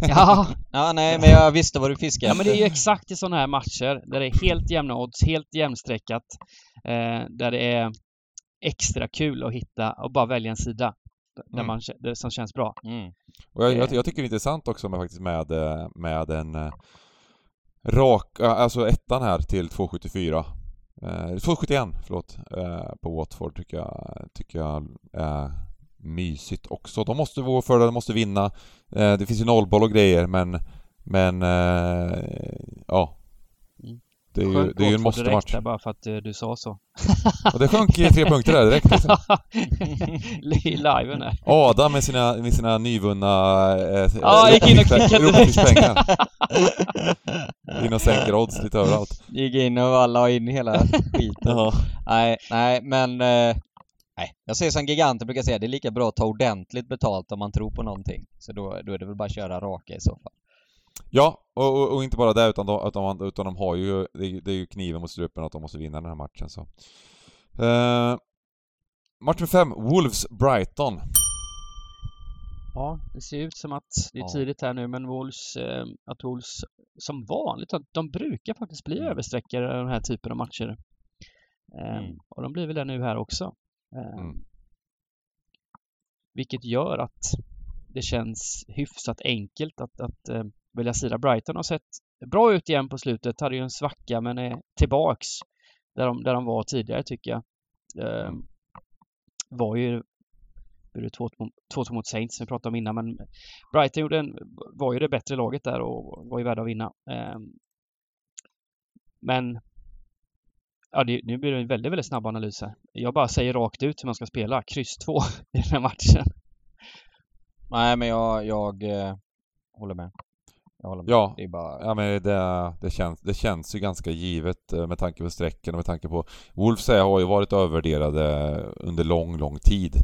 Ja, Ja nej men jag visste vad du fiskade ja, men det är ju exakt i sådana här matcher där det är helt jämna odds, helt jämnstreckat. Eh, där det är extra kul att hitta och bara välja en sida. Där Mm. man, som känns bra. Mm. Och jag, jag, jag tycker det är intressant också med, faktiskt med, eh, med en Raka, alltså ettan här till 2,74. Eh, 2,71 förlåt, eh, på Watford tycker jag, tycker jag är mysigt också. De måste gå för det, de måste vinna. Eh, det finns ju nollboll och grejer men, men eh, ja. Det är ju, det är ju en måste-match. bara för att eh, du sa så. Och det sjönk i tre punkter där direkt liksom. I liven där. Adam med sina, med sina nyvunna eh, Ja, gick in och klickade direkt. Europrispengar. In och sänker odds lite överallt. Gick in och alla la in hela skiten. Ja. Nej, nej, men... Eh, nej, jag säger som giganter brukar säga, det är lika bra att ta ordentligt betalt om man tror på någonting. Så då, då är det väl bara att köra raka i så fall. Ja, och, och, inte bara det utan de, utan, man- utan de har ju, det är, ju kniven mot strupen att de måste vinna den här matchen så. Eh, match nummer fem, Wolves-Brighton. Ja, det ser ut som att det är tidigt här nu men Wolves, eh, att Wolves som vanligt, att de brukar faktiskt bli Mm. överstreckare i den här typen av matcher. Eh, Mm. Och de blir väl det nu här också. Eh, Mm. Vilket gör att det känns hyfsat enkelt att, att välja sida. Brighton har sett bra ut igen på slutet, hade ju en svacka men är tillbaks där de, där de var tidigare tycker jag. Eh, var ju blir 2-2 mot Saints som vi pratade om innan men Brighton gjorde en, var ju det bättre laget där och var ju värda att vinna. Eh, men Ja, det, nu blir det en väldigt, väldigt snabb analys här. Jag bara säger rakt ut hur man ska spela. Kryss 2 i den här matchen. Nej, men jag, jag eh, håller med. Jag håller med. Ja. Det är bara... Ja men det, det, känns, det känns ju ganska givet eh, med tanke på strecken och med tanke på Wolves är- har ju varit övervärderade under lång, lång tid.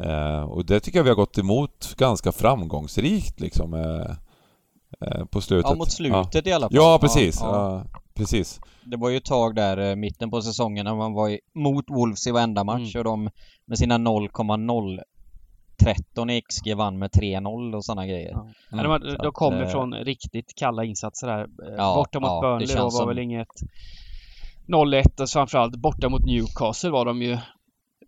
Eh, och det tycker jag vi har gått emot ganska framgångsrikt liksom eh, eh, på slutet. Ja, mot slutet i alla fall. Ja, precis. Ja, ja. Ja, precis. Det var ju ett tag där, eh, mitten på säsongen, när man var i, mot Wolves i varenda match Mm. och de med sina 0,013 i XG vann med 3-0 och sådana grejer. Ja. Mm. de, de att, kommer eh, från riktigt kalla insatser här. Eh, Ja, borta mot ja, Burnley då var som- väl inget 0-1 och framförallt borta mot Newcastle var de ju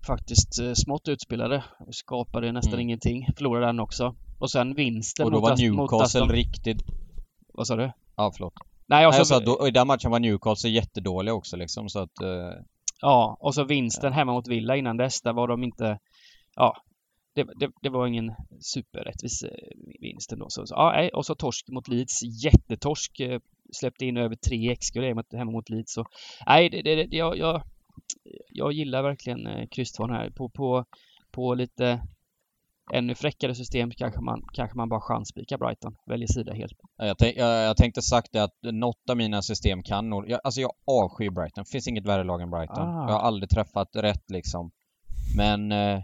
faktiskt eh, smått utspelade. Och skapade nästan Mm. ingenting. Förlorade den också. Och sen vinsten Och då mot, var Ast- mot Newcastle Aston... riktigt... Vad sa du? Ja, förlåt. Nej, och Nej, så, jag sa då, i den matchen var Newcastle jättedåliga också liksom så att... Eh, Ja, och så vinsten hemma mot Villa innan dess. Där var de inte... Ja, det, det, det var ingen superrättvis eh, vinst ändå. Så, så, ja, och så torsk mot Leeds. Jättetorsk. eh, Släppte in över 3 XG hemma mot Leeds. Så, nej, det, det, jag, jag, jag gillar verkligen eh, krysstvåan här. På, på, på lite ännu fräckare system kanske man, kanske man bara chansspikar Brighton. Väljer sida helt. jag, tänk, jag, jag tänkte sagt det att något av mina system kan nog... Jag, alltså jag avskyr Brighton. finns inget värre lag än Brighton. Ah. Jag har aldrig träffat rätt liksom. Men eh,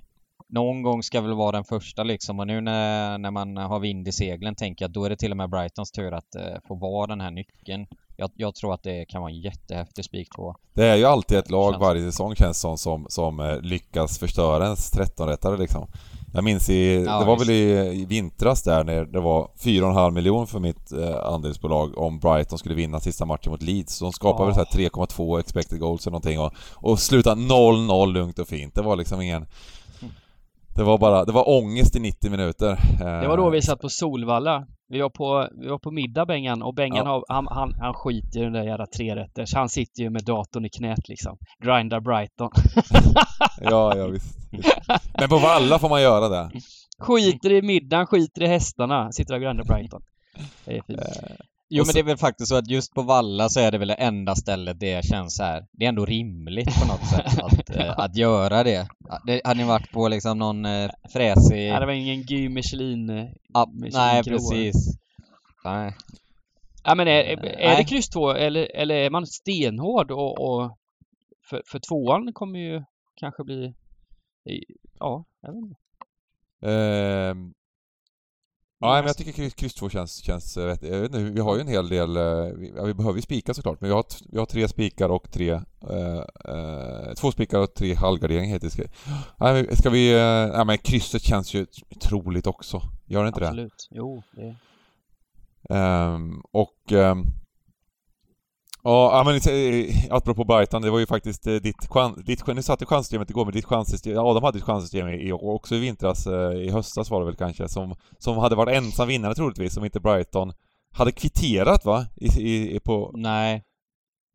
någon gång ska väl vara den första liksom och nu när, när man har vind i seglen tänker jag att då är det till och med Brightons tur att eh, få vara den här nyckeln. Jag, jag tror att det kan vara en jättehäftig spik två. Det är ju alltid ett lag varje säsong känns som, som, som eh, lyckas förstöra ens 13-rättare liksom. Jag minns i, Ja, det var visst. väl i, i vintras där när det var 4,5 miljon för mitt eh, andelsbolag om Brighton skulle vinna sista matchen mot Leeds. Så de skapade väl så här 3,2 expected goals eller någonting och, och slutade 0-0 lugnt och fint. Det var liksom ingen... Det var bara, det var ångest i 90 minuter. Eh, Det var då vi satt på Solvalla. Vi var på, vi var på middag Bengan och Bengan Ja. han, han, han skiter i den där jävla trerätters. Han sitter ju med datorn i knät liksom. Grindar Brighton. Ja, ja visst, visst. Men på Valla får man göra det. Skiter i middagen, skiter i hästarna. Sitter och grindar Brighton. Det är fint. Jo Och men så- det är väl faktiskt så att just på Valla så är det väl det enda stället det känns så här. Det är ändå rimligt på något sätt att, eh, att göra det. det. Hade ni varit på liksom någon eh, fräsig... Nej, det var ingen Guy Michelin. eh, Ja, Michelin nej krog. precis. Nej. Ja men är, är, är Nej. det kryss två eller, eller är man stenhård och, och för, för tvåan kommer ju kanske bli Ja, jag vet inte. Ehm, Ja, men jag tycker kryss, kryss 2 känns, känns eh, rätt. Jag vet inte, vi har ju en hel del... eh, Vi, vi behöver ju spika såklart, men vi har, vi har tre spikar och tre... eh, eh, två spikar och tre halvgarderingar hittills. Nej, men ska vi... eh, Nej, men krysset känns ju troligt också. Gör det inte det? Absolut. Jo, det Ehm, och... ehm, Ja, men eh, apropå Brighton, det var ju faktiskt eh, ditt, chans, ditt nu satt du chanssystemet igår, men ditt chanssystem, ja de hade ett chanssystem i, i, också i vintras, eh, i höstas var det väl kanske, som, som hade varit ensam vinnare troligtvis, om inte Brighton hade kvitterat va? I, i, i på... Nej.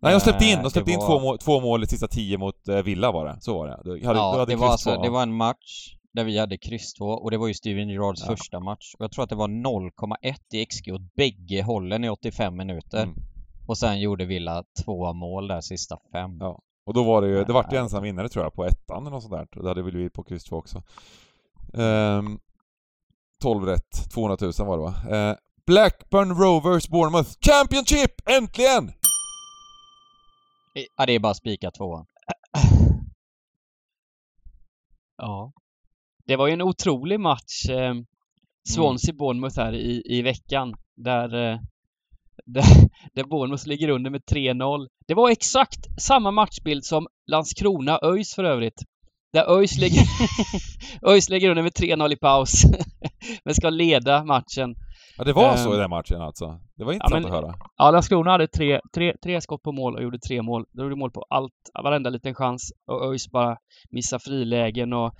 Nej, de släppte in, de släppte in var- två, mål, två mål i sista tio mot Villa var det, så var det. Du hade, du ja, hade det var, alltså, två, det var en match där vi hade kryss 2 och det var ju Steven Gerrards Ja. första match. Och jag tror att det var 0,1 i XG åt bägge hållen i 85 minuter. Mm. Och sen gjorde Villa två mål där sista fem. Ja. Och då var det ju, det vart ju Nej. ensam vinnare tror jag på ettan eller något sånt där. Det hade väl vi på kryss 2 också. Ehm, 12 rätt, 200 000 var det va? Eh, Blackburn Rovers Bournemouth Championship! Äntligen! Ja, det är bara spika tvåan. Ja. Det var ju en otrolig match. Eh, Swansea-Bournemouth här i, i veckan. Där, eh, där, Bournemouth ligger under med 3-0. Det var exakt samma matchbild som Landskrona-ÖIS för övrigt. Där ÖIS ligger, ÖIS ligger under med 3-0 i paus. Men ska leda matchen. Ja, det var Ehm. så i den matchen alltså. Det var intressant men- att höra. Ja, Landskrona hade tre, tre, tre skott på mål och gjorde tre mål. De gjorde mål på allt, varenda liten chans. Och ÖIS bara missar frilägen och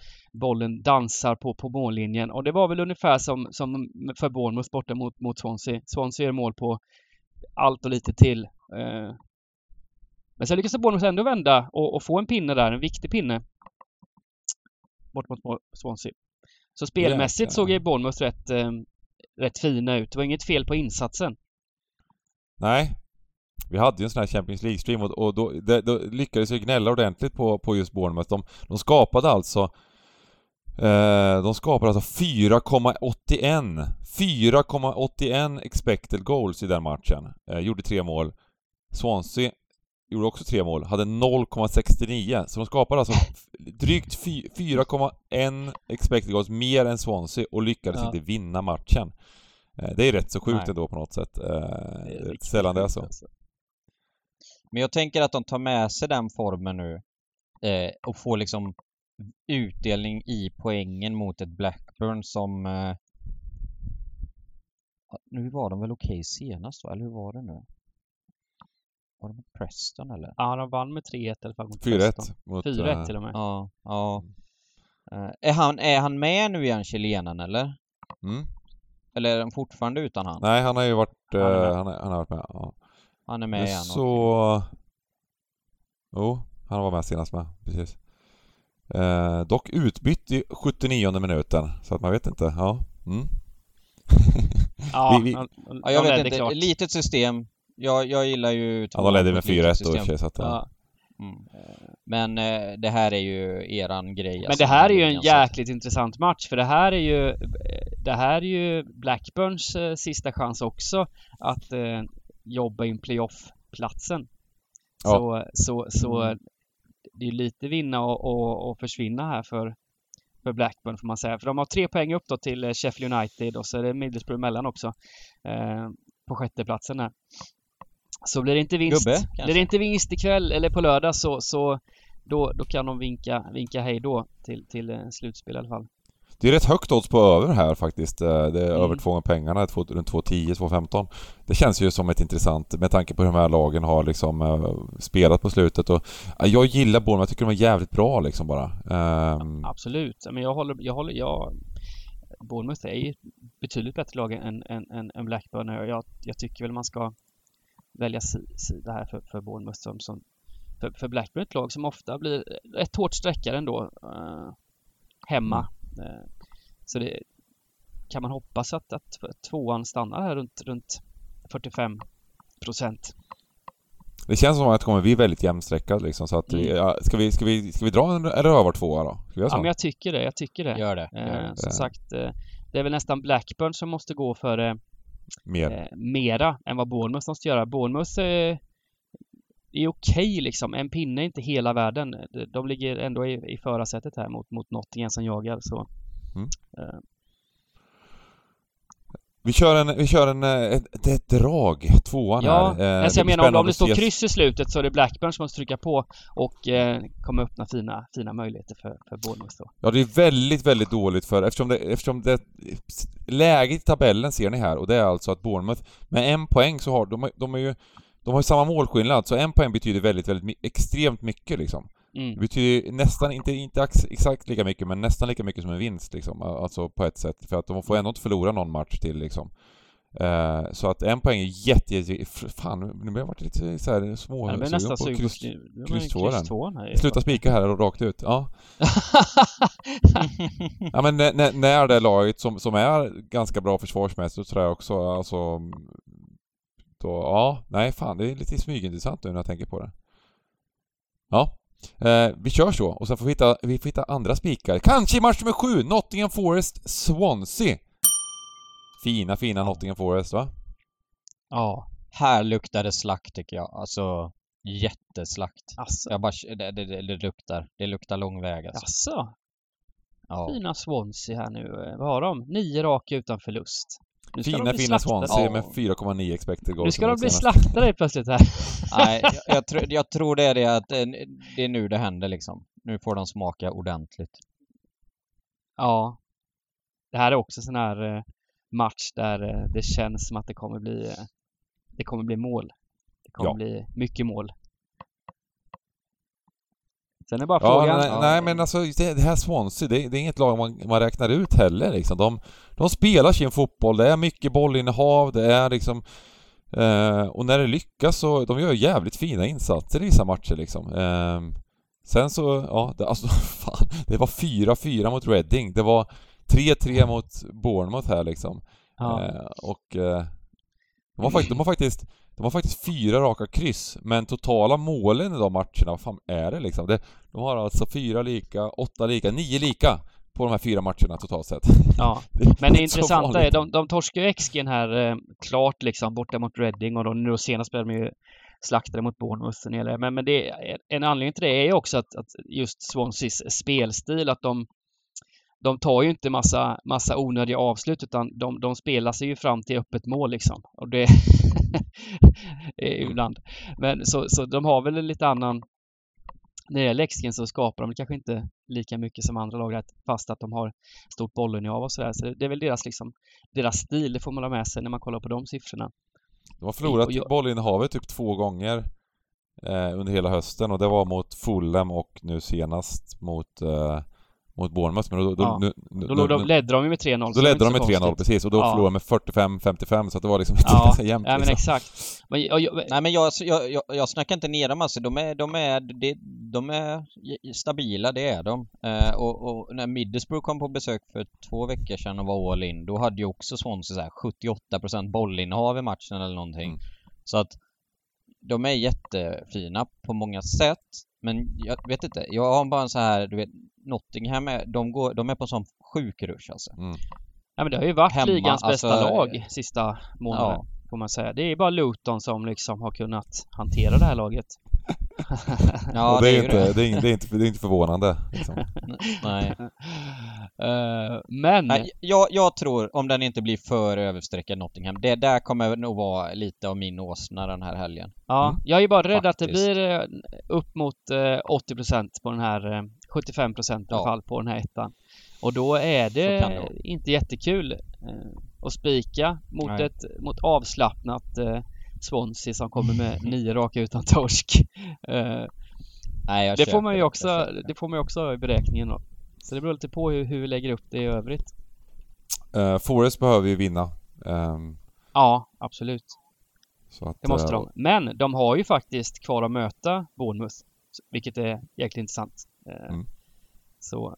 bollen dansar på, på mållinjen. Och det var väl ungefär som, som för Bournemouth borta mot, mot Swansea. Swansea gör mål på allt och lite till. Eh, Men sen lyckas Bournemouth ändå vända och, och få en pinne där, en viktig pinne. Bort mot Swansea. Så spelmässigt Jäklar. såg ju Bournemouth rätt, eh, rätt fina ut. Det var inget fel på insatsen. Nej. Vi hade ju en sån här Champions League-stream och, och då, det, då lyckades vi gnälla ordentligt på, på just Bournemouth. De, de skapade alltså eh, de skapade alltså 4,81 4,81 expected goals i den matchen. Eh, gjorde tre mål. Swansea gjorde också tre mål, hade 0,69. Så de skapade alltså drygt fy- 4,1 expected goals mer än Swansea och lyckades Ja. inte vinna matchen. Eh, det är rätt så sjukt Nej. ändå på något sätt. Eh, Det är sällan det är så. alltså. Men jag tänker att de tar med sig den formen nu eh, och får liksom utdelning i poängen mot ett Blackburn som... Eh, nu var de väl okej senast va? Eller hur var det nu? Var det mot Preston eller? Ja, de vann med 3-1 i alla fall mot 4-1 Preston. mot... 4-1 eh, till och med. Ja, ja. Eh, är, han, är han med nu igen, chilenaren eller? Mm. Eller är den fortfarande utan han? Nej, han har ju varit... Han är eh, med. han, är, han har varit med. Ja. Han är med Men igen. så... Jo, han var med senast med. Precis. Eh, dock utbytt i 79 minuten, så att man vet inte. Ja. Mm. Ja, Vi- vi- Ja, jag vet inte. klart. Litet system. Jag, jag gillar ju... Ja, de ledde med ett litet 4-1 då så att... Ja. Mm. Men eh, det här är ju eran grej. Men alltså, det här är ju en så jäkligt intressant match för det här är ju eh, Det här är ju Blackburns eh, sista chans också att eh, jobba in playoff-platsen. Ja. Så, så, så Mm. Det är lite vinna och, och, och försvinna här för, för Blackburn får man säga. För de har tre poäng upp då till eh, Sheffield United och så är det Middlesbrough emellan också. Eh, på sjätteplatsen här. Så blir det inte vinst, Gubbe, blir det inte vinst ikväll eller på lördag så, så då, då kan de vinka, vinka hej då till, till eh, slutspel i alla fall. Det är rätt högt odds på över här faktiskt. Eh, Det är Mm. över två gånger pengarna, två- runt 2,10, 2,15. Det känns ju som ett intressant med tanke på hur de här lagen har liksom eh, spelat på slutet och ja, jag gillar Bournemouth, jag tycker de är jävligt bra liksom bara. Ehm, Absolut, men jag håller, jag håller, jag Bournemouth är ju ett betydligt bättre lag än, än, än, än Blackburn och jag, jag tycker väl man ska välja si- sida här för, för Bournemouth som, som för, för Blackburn ett lag som ofta blir ett hårt sträckare ändå eh, hemma. Eh, så det kan man hoppas att, att tvåan stannar här runt, runt 45 procent. Det känns som att det kommer bli väldigt jämnstreckat liksom så att Mm. ja, ska, vi, ska, vi, ska vi dra en rövartvåa då? Ska vi? Ja men jag tycker det, jag tycker det. Gör det. Gör Eh, det. som sagt, eh, det är väl nästan Blackburn som måste gå för Mer. eh, mera än vad Bournemouth måste göra. Bournemouth eh, är okej liksom. En pinne är inte hela världen. De- ligger ändå i, i förarsätet här mot, mot Nottingham som jagar. Så. Mm. Eh, Vi kör en, vi kör en, ett, ett drag, tvåan ja, här. Eh, alltså jag det menar om, det står kryss i slutet så är det Blackburn som måste trycka på och eh, kommer öppna fina, fina möjligheter för, för Bournemouth då. Ja, det är väldigt, väldigt dåligt för eftersom det, eftersom det läget i tabellen ser ni här och det är alltså att Bournemouth med en poäng så har de, de är ju de har ju samma målskillnad, så en poäng betyder väldigt, väldigt extremt mycket liksom. Mm. Det betyder nästan, inte, inte ex- exakt lika mycket, men nästan lika mycket som en vinst liksom. Alltså på ett sätt. För att de får ändå inte förlora någon match till liksom. Eh, så att en poäng är jätte, jätte fan nu har jag varit lite så här små Ja, nästan på kryss. Sluta spika här och rakt ut. Ja. Ja men när, när- det laget som, som är ganska bra försvarsmässigt tror jag också, alltså ut och ja, nej fan det är lite smygintressant nu när jag tänker på det. Ja, eh, vi kör så och sen får vi hitta, vi får hitta andra spikar. Kanske i match nummer sju, Nottingham Forest Swansea. Fina, fina Nottingham Forest va? Ja. Här luktar det slakt tycker jag. Alltså jätteslakt. Alltså. Jag bara, det, det, det, luktar. Det luktar lång väg alltså. Jaså? Ja. Fina Swansea här nu. Vad har de? Nio raka utan förlust. Nu ska Fina, fina. Swansea Ja. med 4,9 expected goals. Nu ska de bli slaktade plötsligt här. Nej, jag, jag, tror, jag tror det är det att eh, det är nu det händer liksom. Nu får de smaka ordentligt. Ja. Det här är också sån här eh, match där eh, det känns som att det kommer bli det kommer bli mål. Det kommer Ja. bli mycket mål. Sen är bara Ja, frågan. nej, nej men alltså det, det här Swansea, det, det är inget lag man, man räknar ut heller liksom. De, de spelar sin fotboll, det är mycket bollinnehav, det är liksom... Eh, och när det lyckas så, de gör jävligt fina insatser i vissa matcher liksom. Eh, sen så, ja, det, alltså fan, det var 4-4 mot Reading, det var 3-3 mot Bournemouth här liksom. Ja. Eh, och eh, de, har faktiskt, de har faktiskt de har faktiskt fyra raka kryss, men totala målen i de matcherna, vad fan är det liksom? Det, de har alltså fyra lika, åtta lika, nio lika på de här fyra matcherna totalt sett. ja. Det Men det intressanta är, de, de torskar ju XG här eh, klart liksom borta mot Reading och då, nu senast spelade de ju slaktade mot Bournemouth. Men, men det, en anledning till det är ju också att, att just Swanseas spelstil, att de de tar ju inte massa, massa onödiga avslut utan de, de spelar sig ju fram till öppet mål liksom. Och det ibland. Men så, så de har väl en lite annan när det gäller XG'n så skapar de kanske inte lika mycket som andra lag fast att de har stort bollinnehav och sådär. Så det är väl deras liksom deras stil, det får man ha med sig när man kollar på de siffrorna. De har förlorat och jag- bollinnehavet typ två gånger eh, under hela hösten och det var mot Fulham och nu senast mot, eh, mot Bournemouth. Men då, då, Ja. nu, nu, Då, nu- ledde de ju med 3-0. så då ledde de med så 3-0 konstigt. precis och då Ja. förlorade de med 45-55 så att det var liksom Ja, jämnt ja men liksom. exakt. Men, jag, jag, Nej men jag, jag, jag, jag snackar inte ner dem alltså. De är, de är, de, de är stabila, det är de. Eh, och, och när Middlesbrough kom på besök för två veckor sedan och var all in, då hade ju också Swansea så här 78% bollinnehav i matchen eller någonting. Mm. Så att de är jättefina på många sätt. Men jag vet inte, jag har bara en så här, du vet, Nottingham är, de, går, de är på en sån sjuk rush alltså. Mm. ja, men det har ju varit Hemma, ligans bästa alltså, lag sista månaden. Ja. Får man säga. Det är bara Luton som liksom har kunnat hantera det här laget. Ja, och det, är inte, det. är inte, det, är inte, det är inte förvånande. Liksom. Nej. Eh, men Nej, jag, jag tror, om den inte blir för överstreckad Nottingham, det där kommer nog vara lite av min åsna den här helgen. Ja, Mm. jag är bara rädd att det Faktiskt. blir eh, upp mot eh, 80% på den här, eh, 75% i alla Ja. fall på den här ettan. Och då är det det inte jättekul eh, att spika mot Nej. ett mot avslappnat eh, Swansea som kommer med nio raka utan torsk. Eh, Nej, jag det får man ju också, det. får man ju också ha i beräkningen då. Så det beror lite på hur, hur vi lägger upp det i övrigt. Eh, Forest behöver ju vinna. Ehm, Ja, absolut. att, Det måste eh, de. Men de har ju faktiskt kvar att möta Bournemouth. Vilket är jäkligt intressant. Eh, Mm. Så...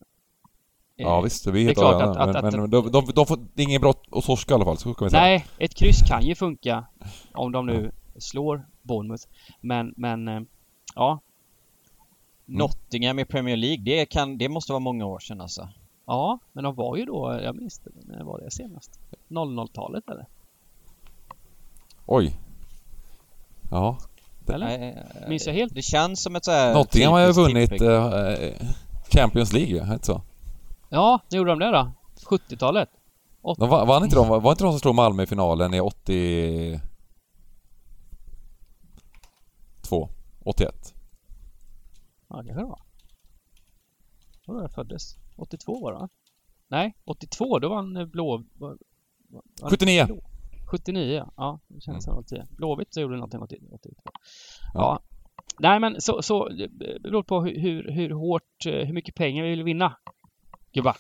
Ja visst, det är det är helt klart att- att- men, men att- de, de, de får, inget brott att torska i alla fall, så kan vi säga. Nej, ett kryss kan ju funka om de nu slår Bournemouth. Men, men ja. Nottingham i Premier League, det, kan, det måste vara många år sedan alltså. Ja, men de var ju då, jag minns det, när var det senast? 00-talet eller? Oj. Ja. Eller? Nej, Minns jag helt? Det känns som ett så här Nottingham har ju vunnit eh, Champions League, är det inte så? Ja, när gjorde de det då? 70-talet? De vann, vann inte de, var inte de som slog Malmö i finalen i 80... 2, 81. Ja, det kanske det var. Då var jag föddes. 82 var det? Nej, 82 då vann eh, Blå... var- var- 79! Blå- 79 ja. Ja, det känns som 10. Blåvitt så gjorde någonting 80 82. Ja. Ja. Nej men så, så det beror på hur, hur, hårt, eh, hur mycket pengar vi vill vinna. Gubbar.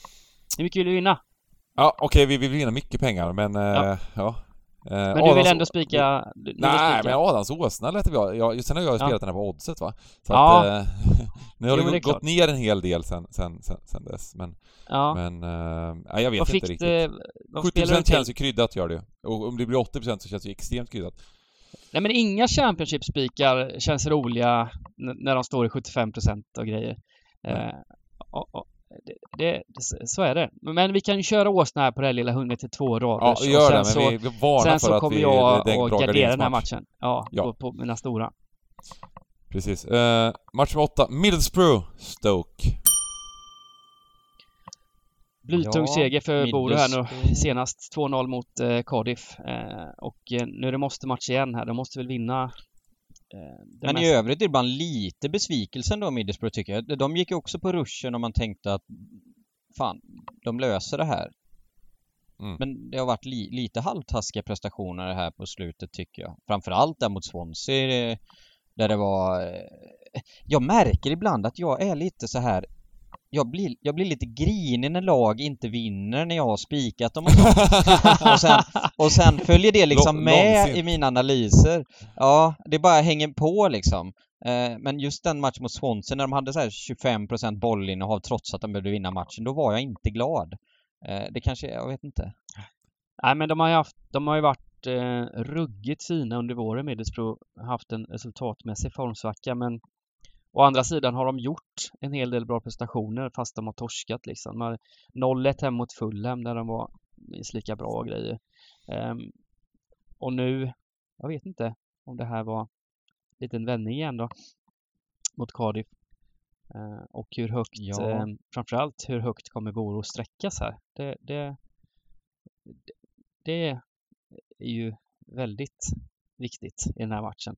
Hur mycket vill vi vinna? Ja, okej, vi vill vinna mycket pengar, men... eh, Ja. Eh, Men du Adams- vill ändå spika... Du, Nej, spika. men Adams åsna lät vi ha. Jag, sen har jag Ja. spelat den här på oddset va. Så Ja. att... Eh, nu har Jo, det det gått klart. ner en hel del sen, sen, sen, sen dess. Men, Ja. men eh, ja, jag vet Vad inte riktigt. det... Vad 70% spelar du till? känns ju kryddat gör det ju. Och om det blir 80% så känns det ju extremt kryddat. Nej men inga Championship-spikar känns roliga när de står i 75% och grejer. Eh, och, och, det, det, så är det. Men vi kan ju köra Åsna här på det här lilla 100 till 2 Ja, raders. vi gör det, men så, vi, varnar sen för så att kommer vi, jag det att gardera den här matchen. Ja, Ja. På, på mina stora. Precis. Eh, match med åtta, Middlesbrough, Stoke. Blytung Ja, seger för Boro här nu senast. 2-0 mot eh, Cardiff. Eh, och eh, nu är det måste match igen här. De måste väl vinna. Eh, det Men i mesta. övrigt är det bara lite besvikelsen då Middlesbrough tycker jag. De gick ju också på ruschen och man tänkte att fan, de löser det här. Mm. Men det har varit li lite halvtaskiga prestationer här på slutet tycker jag. Framförallt där mot Swansea eh, där det var... eh, Jag märker ibland att jag är lite så här jag blir, jag blir lite grinig när lag inte vinner när jag har spikat dem och sen, och sen följer det liksom Lång- med långsint. i mina analyser. Ja, det bara hänger på liksom. Eh, Men just den matchen mot Swansea när de hade så här 25% bollinnehav trots att de behövde vinna matchen, då var jag inte glad. Eh, Det kanske, jag vet inte. Nej men de har ju haft, de har ju varit eh, ruggigt fina under våren Middlesbrough. Haft en resultatmässig formsvacka men å andra sidan har de gjort en hel del bra prestationer fast de har torskat liksom. De har 0-1 hem mot Fulham där de var minst lika bra och grejer. Ehm, och nu, jag vet inte om det här var en liten vändning igen då mot Cardiff. Eh, och hur högt, Ja. eh, framförallt hur högt kommer Boro sträckas här? Det, det, det, det är ju väldigt viktigt i den här matchen.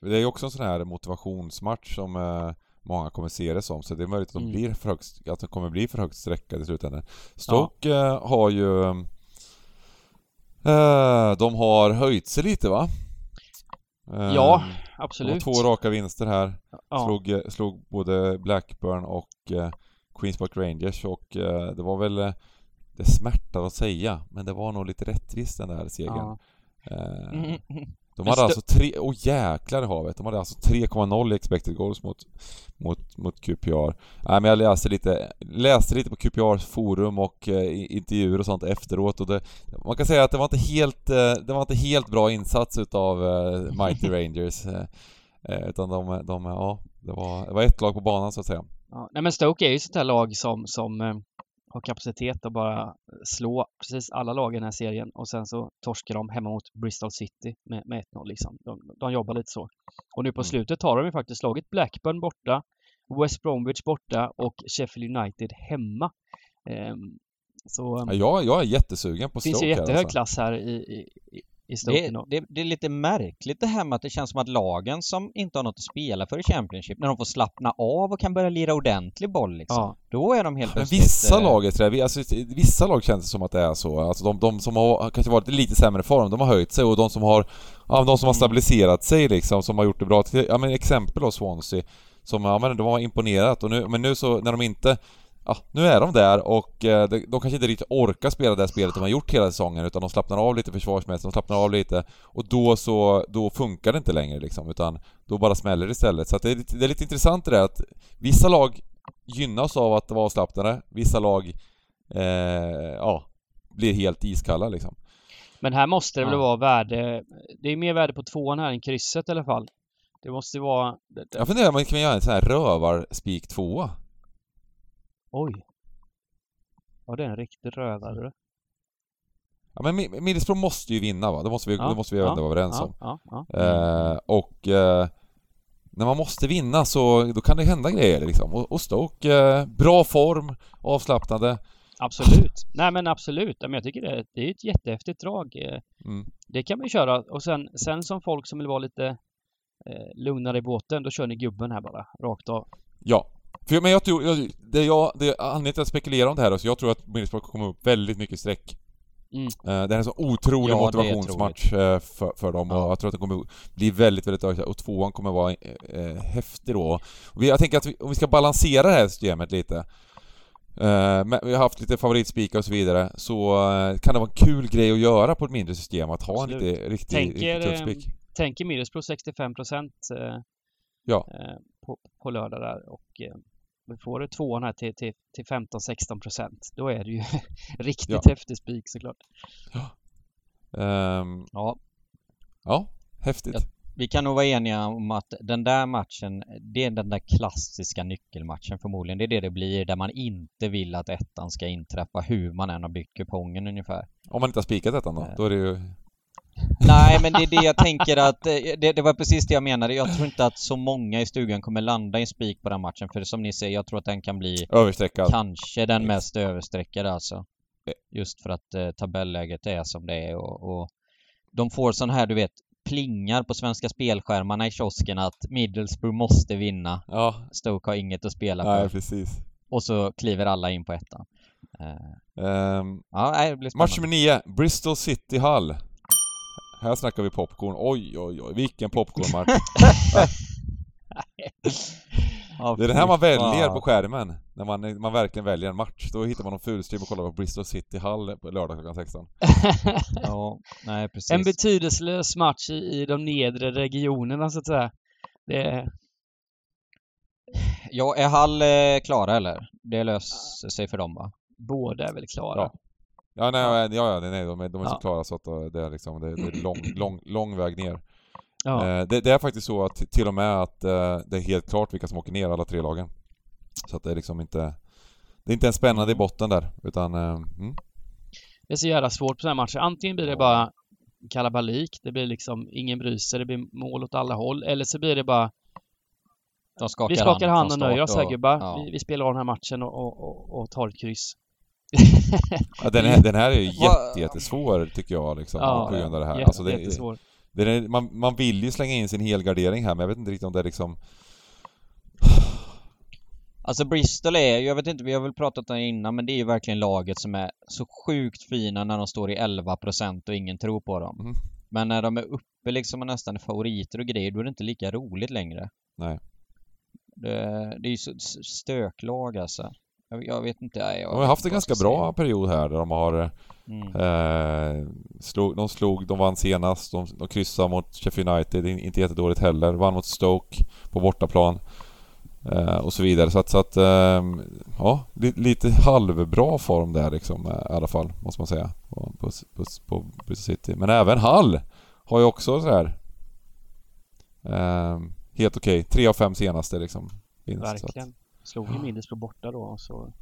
Det är ju också en sån här motivationsmatch som eh, många kommer se det som, så det är möjligt att de, Mm. blir för högt, att de kommer bli för högt sträckade i slutändan. Stoke eh, har ju... Eh, de har höjt sig lite va? Eh, Ja, de Absolut. två raka vinster här. ja. Slog, eh, slog både Blackburn och eh, Queens Park Rangers och eh, det var väl... Det smärtar att säga, men det var nog lite rättvist den där segern. Ja. Mm. De hade alltså tre, åh jäklar i havet, de hade alltså 3,0 i expected goals mot, mot, mot QPR. Nej men jag läste lite, läste lite på QPRs forum och eh, intervjuer och sånt efteråt och det, man kan säga att det var inte helt, eh, det var inte helt bra insats utav eh, Mighty Rangers. Eh, eh, utan de, de, ja, det var, det var ett lag på banan så att säga. Ja. Nej men Stoke är ju sånt här lag som, som eh, har kapacitet att bara slå precis alla lag i den här serien och sen så torskar de hemma mot Bristol City med, med 1-0 liksom. De, de jobbar lite så. Och nu på Mm. slutet har de ju faktiskt slagit Blackburn borta, West Bromwich borta och Sheffield United hemma. Ehm, så Ja, jag, jag är jättesugen på det finns ju här, jättehög alltså. klass här i, i, i- Stoke Det, det, det är lite märkligt det här med att det känns som att lagen som inte har något att spela för i Championship, när de får slappna av och kan börja lira ordentlig boll liksom. Ja. Då är de helt Men plötsligt... vissa eh, lag är alltså, vissa lag känns det som att det är så. Alltså de, de som har kanske varit i lite sämre form, de har höjt sig och de som har, ja, de som har Mm. stabiliserat sig liksom, som har gjort det bra. Ja men exempel då Swansea, som, ja men de har imponerat och nu, men nu så när de inte Ja, nu är de där och eh, de, de kanske inte riktigt orkar spela det här spelet de har gjort hela säsongen utan de slappnar av lite försvarsmässigt, de slappnar av lite och då så, då funkar det inte längre liksom utan då bara smäller det istället. Så att det, är lite, det är lite intressant det där att vissa lag gynnas av att vara avslappnade, vissa lag eh, ja, blir helt iskalla liksom. Men här måste det väl Ja. vara värde, det är mer värde på tvåan här än krysset i alla fall. Det måste vara, Jag funderar om man kan göra en sån här rövarspik tvåa. Oj. Ja det är en riktig rövare. Ja men Mi- Middlesbrough måste ju vinna va? Det måste vi, Ja, det måste vi ja, ändå vara överens om. Ja, ja, ja. Eh, och eh, när man måste vinna så då kan det hända grejer liksom. Och, och Stoke, eh, bra form, avslappnade. Absolut. Nej men absolut. Men jag tycker det, det är ett jättehäftigt drag. Eh, Mm. Det kan man ju köra. Och sen, sen som folk som vill vara lite eh, lugnare i båten, då kör ni gubben här bara, rakt av. Ja. För, men jag tror, jag, det jag, det anledningen till att spekulera om det här, så jag tror att Middlesbrough kommer upp väldigt mycket streck. Mm. Eh, Det är en så otrolig Ja, motivationsmatch eh, för, för dem och Ja. jag tror att det kommer bli väldigt, väldigt ökat och tvåan kommer vara eh, häftig då. Och vi, jag tänker att vi, om vi ska balansera det här systemet lite eh, men vi har haft lite favoritspikar och så vidare, så kan det vara en kul grej att göra på ett mindre system, att ha en Absolut. lite riktig, Tänk riktigt er, tuff spik. Tänk er Middlesbrough 65 procent Ja. på, på lördag där och vi får det tvåan här till, till, till 15-16 procent. Då är det ju riktigt Ja. häftig spik såklart. Ehm, Ja. Ja, häftigt. Ja. Vi kan nog vara eniga om att den där matchen, det är den där klassiska nyckelmatchen förmodligen. Det är det det blir, där man inte vill att ettan ska inträffa, hur man än har byggt kupongen ungefär. Om man inte har spikat ettan då? Då är det ju... Nej, men det är det jag tänker att, eh, det, det var precis det jag menade. Jag tror inte att så många i stugan kommer landa i en spik på den matchen, för som ni säger, jag tror att den kan bli Överstreckad. kanske den mest överstreckade alltså. Just för att eh, tabelläget är som det är och, och de får sån här, du vet, plingar på svenska spelskärmarna i kiosken att Middlesbrough måste vinna. Ja. Stoke har inget att spela för. Nej, precis. Och så kliver alla in på ettan. Uh, um, ja, det blir spännande. Match nummer 9, Bristol City Hall. Här snackar vi popcorn. Oj, oj, oj, vilken popcornmatch. det är den här man väljer på skärmen, när man, man verkligen väljer en match. Då hittar man någon fulstream och kollar på Bristol City Hall på lördag klockan 16. ja, nej precis. En betydelselös match i, i de nedre regionerna så att säga. Det... Ja, är Hall eh, klara eller? Det löser sig för dem va? Båda är väl klara. Ja. Ja, nej, ja, ja, nej, de är, de är ja. så klara så att det är liksom, det, det är lång, lång, lång väg ner. Ja. Eh, det, det, är faktiskt så att till och med att eh, det är helt klart vilka som åker ner, alla tre lagen. Så att det är liksom inte... Det är inte en spännande i botten där, utan... Eh, mm. Det är så jävla svårt på sådana här matcher. Antingen blir det bara kalabalik, det blir liksom ingen bryr sig, det blir mål åt alla håll. Eller så blir det bara... De skakar vi skakar hand och nöjer oss här gubbar. Ja. Vi, vi, spelar av den här matchen och, och, och, och tar ett kryss. Ja, den, här, den här är ju jätte, jättesvår tycker jag liksom, ja, på grund av det här. Jätte, alltså, det, jättesvår. Det är, man, man vill ju slänga in sin helgardering här men jag vet inte riktigt om det är liksom... Alltså Bristol är jag vet inte, vi har väl pratat om det innan men det är ju verkligen laget som är så sjukt fina när de står i 11% och ingen tror på dem. Mm. Men när de är uppe liksom och nästan är favoriter och grejer, då är det inte lika roligt längre. Nej. Det, det är ju så stöklag alltså. Jag, jag vet inte. Jag, de har haft en ganska bra period här där de har... Mm. Eh, slog, de slog, de vann senast, de, de kryssade mot Sheffield United, inte jättedåligt heller. Vann mot Stoke på bortaplan. Eh, och så vidare. Så att, så att eh, ja, lite halvbra form där liksom eh, i alla fall, måste man säga. På, på, på, på Bristol City. Men även Hall har ju också så här eh, helt okej. Okay. Tre av fem senaste liksom. Vinst, Verkligen. Slog ju Middlesbrough borta då så...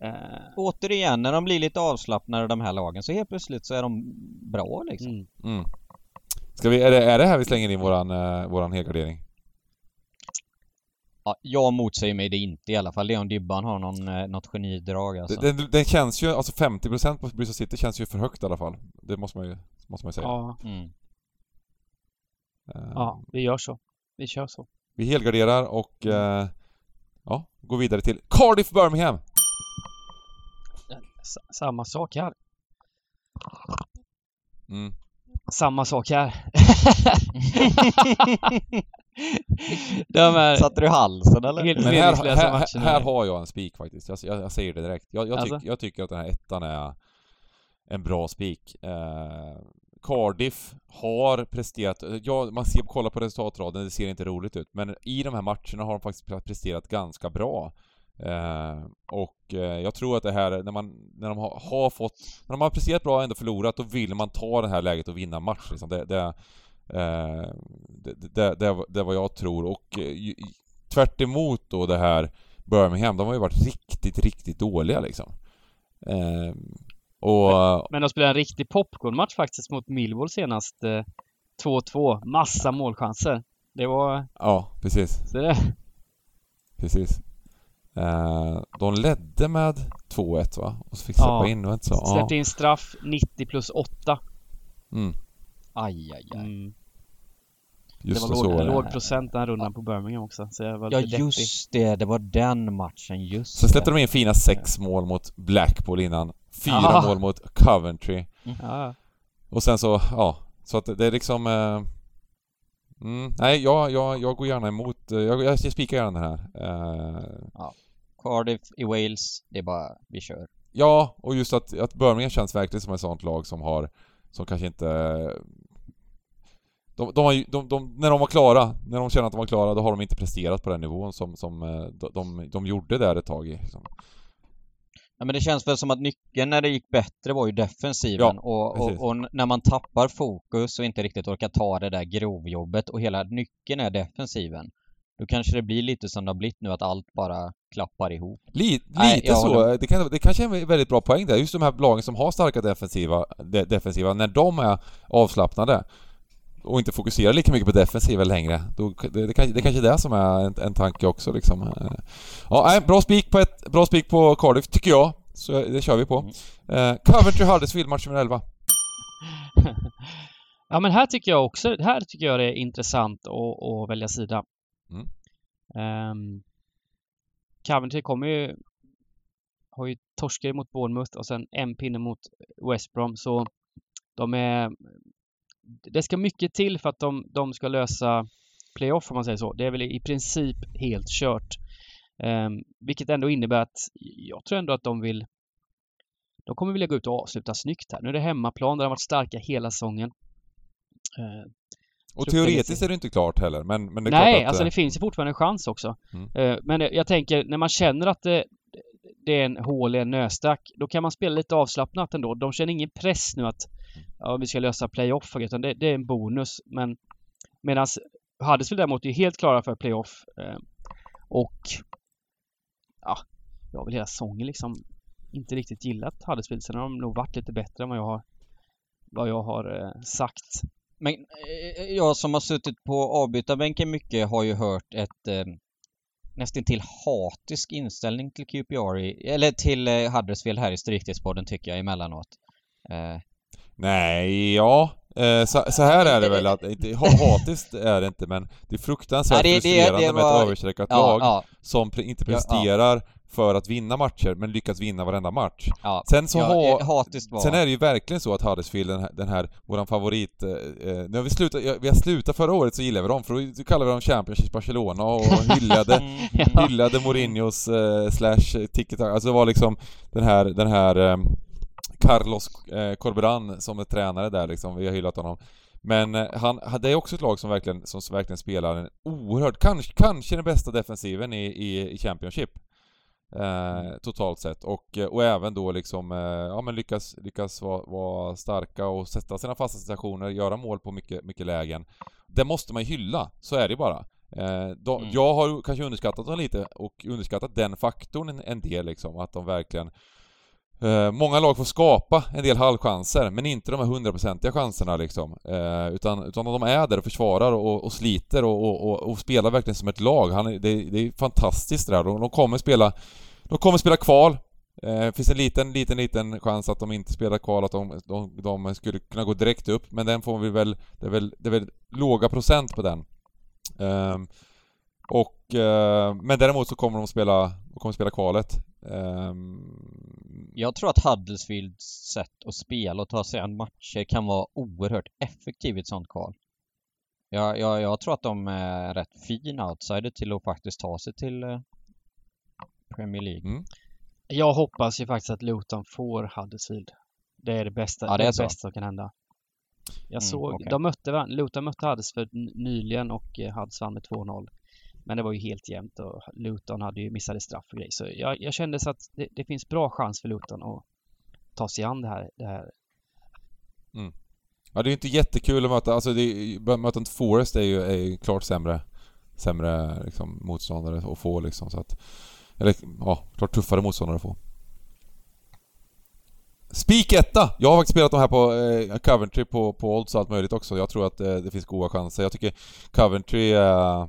Eh... Återigen, när de blir lite avslappnade de här lagen så helt plötsligt så är de bra liksom. Mm. Mm. Ska vi, är, det, är det här vi slänger in våran, uh, våran helgardering? Ja, jag motsäger mig det inte i alla fall. Leon Dibban har någon, uh, något genidrag alltså. Den, den, den känns ju, alltså 50% på Bristol City känns ju för högt i alla fall. Det måste man ju, måste man ju säga. Ja. Mm. Uh, ja, vi gör så. Vi kör så. Vi helgarderar och uh, ja, går vidare till Cardiff Birmingham. S samma sak här. Mm. Samma sak här. De är Satte du halsen eller? Helt Men här, här, här har jag en spik faktiskt. Jag, jag, jag säger det direkt. Jag, jag, tyck, Alltså? jag tycker att den här ettan är en bra spik. Eh, Cardiff har presterat, ja man ser, kollar på resultatraden, det ser inte roligt ut, men i de här matcherna har de faktiskt presterat ganska bra. Eh, och eh, jag tror att det här, när man, när de har, har, fått, när de har presterat bra och ändå förlorat, då vill man ta det här läget och vinna match liksom. Det, det, eh, det, det, det, det är vad jag tror och eh, tvärt emot då det här Birmingham, de har ju varit riktigt, riktigt dåliga liksom. Eh, och... Men, men de spelade en riktig popcornmatch faktiskt mot Millwall senast. Eh, 2-2. Massa målchanser. Det var... Ja, precis. Så det... Precis. Eh, de ledde med 2-1 va? Och så fick släppa Ja. in, inte så? Släppte in straff 90 plus 8. Mm, Aj, aj, aj. Mm. just det var så låg, det. låg procent den här rundan på Birmingham också. Så jag var Ja deppig. just det, det var den matchen, just Sen släppte det. de in fina sex mål mot Blackpool innan. Fyra Ja. mål mot Coventry. Ja. Och sen så, ja. Så att det är liksom... Eh, mm, nej, jag, jag, jag går gärna emot... eh, Jag, jag spikar gärna den här. Eh, Cardiff i Wales, det är bara, vi kör. ja, och just att, att Birmingham känns verkligen som ett sånt lag som har... Som kanske inte... De, de, har, de, de, när de var klara, när de känner att de var klara, då har de inte presterat på den nivån som, som eh, de, de, de gjorde där ett tag i. Liksom. Ja, men det känns väl som att nyckeln när det gick bättre var ju defensiven Ja, och, och, och när man tappar fokus och inte riktigt orkar ta det där grovjobbet och hela nyckeln är defensiven. Då kanske det blir lite som det har blivit nu att allt bara klappar ihop. Lite, Nej, lite så. håller Det, kan, det kanske är en väldigt bra poäng där. Just de här lagen som har starka defensiva, de, defensiva, när de är avslappnade och inte fokuserar lika mycket på defensiva längre. Då, det, det, kan, det kanske är det som är en, en tanke också liksom. Eh, Ja, nej, bra spik på ett, bra spik på Cardiff, tycker jag. Så det kör vi på. Mm. Eh, Coventry Huddersfield, match nummer 11. Ja men här tycker jag också, här tycker jag det är intressant att, att välja sida. Mm. Um, Coventry kommer ju har ju torskat mot Bournemouth och sen en pinne mot West Brom så de är det ska mycket till för att de, de ska lösa playoff om man säger så. Det är väl i princip helt kört. Um, vilket ändå innebär att jag tror ändå att de vill de kommer vilja gå ut och avsluta snyggt här. Nu är det hemmaplan där de har varit starka hela säsongen. Eh, Och teoretiskt är det inte klart heller, men, men det är Nej, klart att... alltså eh, det finns ju fortfarande en chans också. Mm. Eh, Men jag tänker, när man känner att det, det är en hål i en nöstack, då kan man spela lite avslappnat ändå. De känner ingen press nu att ja, vi ska lösa playoff, utan det, det är en bonus. Men medan Huddersfield däremot är helt klara för playoff. eh, Och ja, jag har väl hela säsongen liksom inte riktigt gillat Huddersfield. Sen har de nog varit lite bättre än vad jag har, vad jag har eh, sagt. Men eh, jag som har suttit på avbytarbänken mycket har ju hört ett eh, nästan till hatisk inställning till QPR, i, eller till eh, Huddersfield här i Stryktipspodden tycker jag emellanåt. Eh, Nej, ja. Eh, så, så här är det väl att, inte, ha- hatiskt är det inte men det är fruktansvärt Nej, det- det- frustrerande det med ett överstreckat ja, lag ja, som inte Ja, ja. presterar för att vinna matcher men lyckas vinna varenda match. Sen så har... eh. Sen är det ju verkligen så att Huddersfield, den här, den här våran favorit... Eh, eh, när vi slutade, ja, vi har slutat förra året så gillade vi dem, för då, kallade vi dem Championship Barcelona och hyllade, hyllade Mourinhos eh, slash ticket Alltså det var liksom den här, den här eh, Carlos eh, Corberan som är tränare där liksom, vi har hyllat honom. Men eh, han, det är också ett lag som verkligen, som verkligen spelar en oerhört, kanske, kanske den bästa defensiven i, i, i Championship. Eh, totalt sett. Och, eh, och även då liksom, eh, ja men lyckas, lyckas vara, vara starka och sätta sina fasta situationer, göra mål på mycket, mycket lägen. Det måste man hylla, så är det bara. Eh, de, Mm. Jag har kanske underskattat dem lite och underskattat den faktorn en, en del liksom, att de verkligen Eh, många lag får skapa en del halvchanser, men inte de här hundraprocentiga chanserna liksom. Eh, utan, utan de är där och försvarar och, och sliter och, och, och, och spelar verkligen som ett lag. Han, det, det är fantastiskt det där. De, de kommer spela... De kommer spela kval. Eh, finns en liten, liten, liten chans att de inte spelar kval, att de, de, de skulle kunna gå direkt upp, men den får vi väl... Det är väl, det är väl låga procent på den. Eh, och... Eh, men däremot så kommer de spela, de kommer spela kvalet. Ehm, Jag tror att Huddersfields sätt att spela och ta sig an matcher kan vara oerhört effektivt i ett sånt kval. Jag, jag, jag tror att de är rätt fin outsider till att faktiskt ta sig till eh, Premier League. mm. Jag hoppas ju faktiskt att Luton får Huddersfield. Det är det bästa, Ja, det det bästa som kan hända. Jag Mm, såg, okej. de mötte Luton mötte Huddersfield nyligen och eh, Hudds vann med 2-0. Men det var ju helt jämnt och Luton hade ju missade straff och grejer. Så jag, jag kände så att det, det finns bra chans för Luton att ta sig an det här. Det här. Mm. Ja, det är ju inte jättekul att möta, alltså det möta Forest är ju, är ju klart sämre, sämre liksom, motståndare att få liksom så att... Eller ja, klart tuffare motståndare att få. Spik etta! Jag har faktiskt spelat de här på eh, Coventry på, på odds och allt möjligt också. Jag tror att eh, det finns goda chanser. Jag tycker Coventry eh,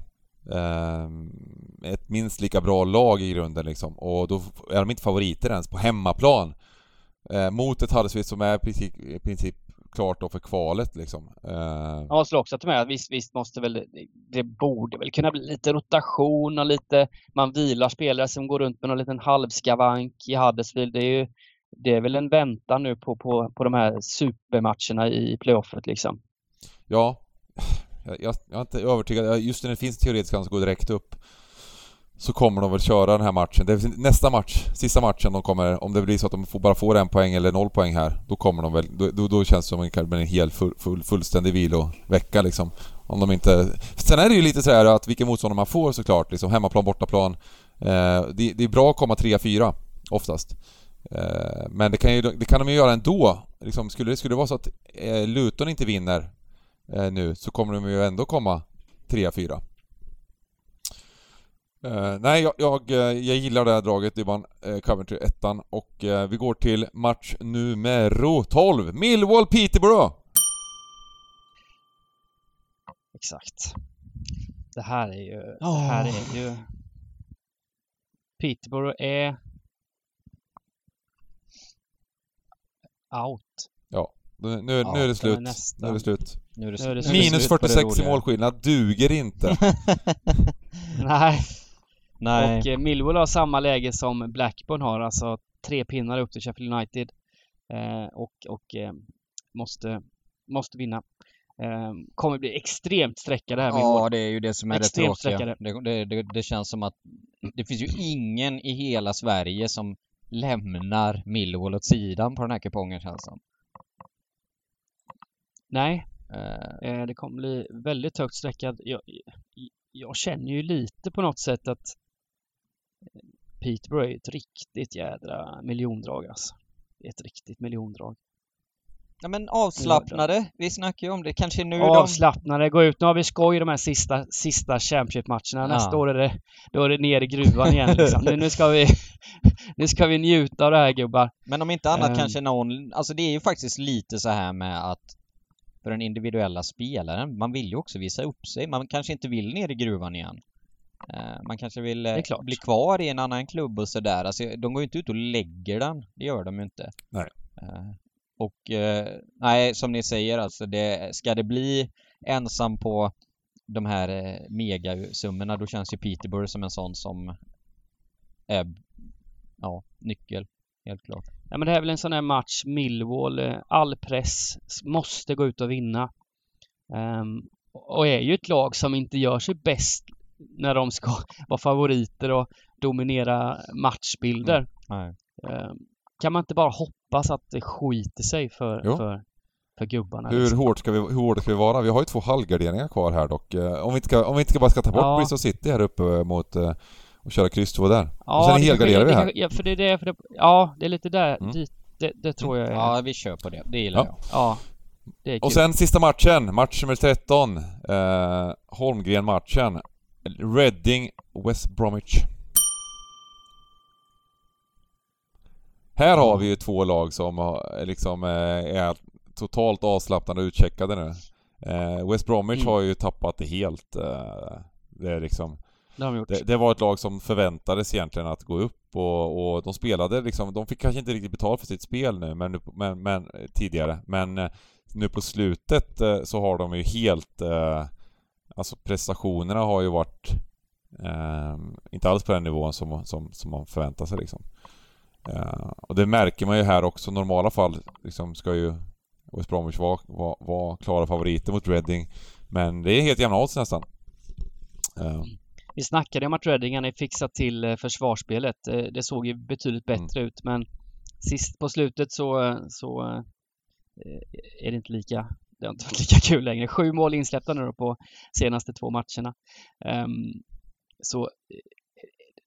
ett minst lika bra lag i grunden liksom. Och då är de inte favoriter ens på hemmaplan. Eh, mot ett Huddersfield som är i princip, i princip klart då för kvalet liksom. Eh, Jag måste också med att visst, visst måste väl, det borde väl kunna bli lite rotation och lite, man vilar spelare som går runt med någon liten halvskavank i Huddersfield. Det är ju, det är väl en väntan nu på, på, på de här supermatcherna i playoffet liksom. Ja, jag, jag, är inte övertygad. Just när det finns teoretisk chans att gå direkt upp så kommer de väl köra den här matchen. Det är nästa match, sista matchen de kommer, om det blir så att de får, bara får en poäng eller noll poäng här, då kommer de väl, då, då, då känns det som en, en hel full, full, fullständig vilovecka liksom. Om de inte... Sen är det ju lite så här att vilken motståndare man får såklart, liksom hemmaplan, bortaplan. Eh, det, det är bra att komma 3-4 oftast. Eh, men det kan, ju, det kan de ju göra ändå. Liksom, skulle, det, skulle det vara så att eh, Luton inte vinner eh, nu så kommer de ju ändå komma 3-4. Uh, nej, jag, jag, jag, gillar det här draget. Är bara uh, Coventry ettan och uh, vi går till match numero 12. Millwall Peterborough! Exakt. Det här är ju... Oh. Det här är ju... Peterborough är... Out. Ja, nu, nu, ja, nu är det slut. Är nu är det slut. Nu är det, nu är det Minus 46 i målskillnad duger inte. Nej. Nej. Och eh, Millwall har samma läge som Blackburn har, alltså tre pinnar upp till Sheffield United. Eh, och och eh, måste, måste vinna. Eh, kommer bli extremt sträckade här Millwall. Ja, det är ju det som är Extremt det tråkiga. Det, det, det, det känns som att det finns ju ingen i hela Sverige som lämnar Millwall åt sidan på den här kupongen känns som. Nej, Eh, eh, det kommer bli väldigt högt sträckad. Jag, jag känner ju lite på något sätt att Peterborough är ett riktigt jädra miljondrag alltså. Ett riktigt miljondrag. Ja men avslappnade, vi snackar ju om det. Kanske nu Avslappnade, de... gå ut. Nu har vi skoj de här sista, sista Championship-matcherna. Ja. Nästa år är det, då är det ner i gruvan igen liksom. nu, nu, ska vi, nu ska vi njuta av det här gubbar. Men om inte annat um... kanske någon, alltså det är ju faktiskt lite så här med att för den individuella spelaren, man vill ju också visa upp sig. Man kanske inte vill ner i gruvan igen. Uh, man kanske vill uh, bli kvar i en annan klubb och sådär. Alltså, de går ju inte ut och lägger den. Det gör de ju inte. Nej. Uh, och nej, som ni säger alltså, det, ska det bli ensam på de här eh, megasummorna då känns ju Peterborough som en sån som är ja, nyckel, helt klart. Ja men det är väl en sån här match, Millwall, all press, måste gå ut och vinna. Um, och är ju ett lag som inte gör sig bäst när de ska vara favoriter och dominera matchbilder. Mm. Um, kan man inte bara hoppas att det skiter sig för, för, för gubbarna? Hur, liksom? hårt ska vi, hur hårda ska vi vara? Vi har ju två halvgarderingar kvar här dock. Eh, om vi inte ska, om vi inte ska bara ska ta bort ja. Bristol City här uppe mot eh, och köra kryss 2 där. Ja, och sen helgarderar vi här. Ja, för det är det, för det, ja, det är lite där, mm. dit, det, det, tror jag är. Ja, vi kör på det. Det gillar ja. jag. Ja. Det är kul. Och sen sista matchen, match nummer 13. Eh, Holmgren-matchen. Reading, West Bromwich. Här har vi ju två lag som liksom eh, är totalt avslappnade och utcheckade nu. Eh, West Bromwich mm. har ju tappat det helt. Eh, det är liksom... Det, har de gjort. Det, det, var ett lag som förväntades egentligen att gå upp och, och de spelade liksom, de fick kanske inte riktigt betalt för sitt spel nu men, men, men tidigare, men eh, nu på slutet eh, så har de ju helt eh, Alltså prestationerna har ju varit ehm, inte alls på den nivån som, som, som man förväntar sig liksom. Uh, och det märker man ju här också. I normala fall liksom ska ju West Bromwich vara, var, var, klara favoriter mot Reading. Men det är helt jämna odds nästan. Uh. Vi snackade om att Reading hade fixat till eh, försvarsspelet. Det såg ju betydligt mm. bättre mm. ut men sist på slutet så, så är det inte lika det har inte varit lika kul längre. Sju mål insläppta nu då på senaste två matcherna. Um, så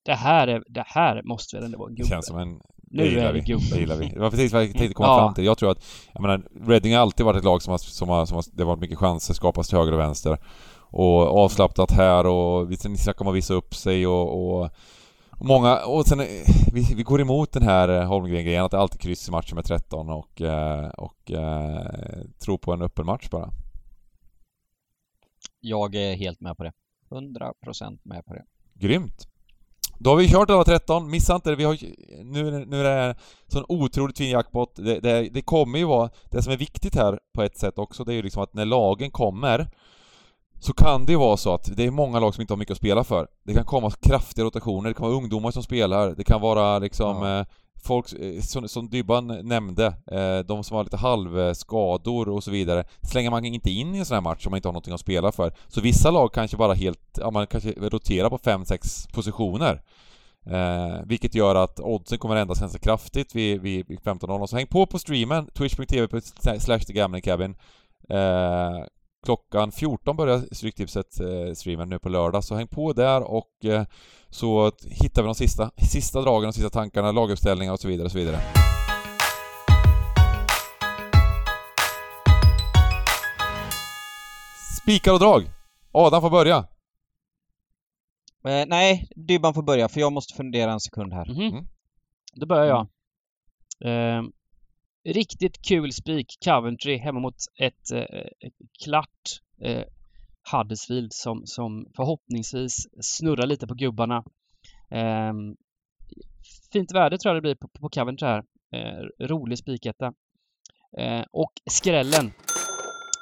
det här, är, det här måste väl ändå vara gubbe? Känns som en... Nu det är vi gubbe. Det gillar vi. Det var precis vad jag tänkte komma ja. fram till. Jag tror att, jag menar, Reading har alltid varit ett lag som har, som har, som har det har varit mycket chanser skapas till höger och vänster. Och avslappnat här och vi snackar om att visa upp sig och, och Många, och sen vi, vi går emot den här Holmgren-grejen att det alltid kryss i matcher med 13 och, eh, och, och eh, tror på en öppen match bara. Jag är helt med på det. 100% med på det. Grymt! Då har vi kört alla 13, missa inte det. Vi har, nu, nu är det sån otroligt fin jackpot. Det, det, det, kommer ju vara, det som är viktigt här på ett sätt också, det är ju liksom att när lagen kommer så kan det vara så att det är många lag som inte har mycket att spela för. Det kan komma kraftiga rotationer, det kan vara ungdomar som spelar, det kan vara liksom ja. eh, folk, eh, som, som Dybban nämnde, eh, de som har lite halvskador och så vidare, slänger man inte in i en sån här match om man inte har någonting att spela för. Så vissa lag kanske bara helt, ja man kanske roterar på 5-6 positioner. Eh, vilket gör att oddsen kommer ändras ganska kraftigt vid, vid, vid 15.00. Så häng på på streamen, twitch.tv slash cabin. Eh, Klockan 14 börjar Stryktipset eh, streamen nu på lördag, så häng på där och eh, så hittar vi de sista, sista dragen, de sista tankarna, laguppställningar och så vidare och så vidare. Spikar och drag! Adam får börja. Eh, nej, Dybban får börja för jag måste fundera en sekund här. Mhm. Mm. Då börjar jag. Eh, riktigt kul spik, Coventry, hemma mot ett, eh, klart eh, Huddersfield som, som förhoppningsvis snurrar lite på gubbarna. Eh, fint värde tror jag det blir på, på Coventry här. Eh, rolig spiketta. Eh, och skrällen.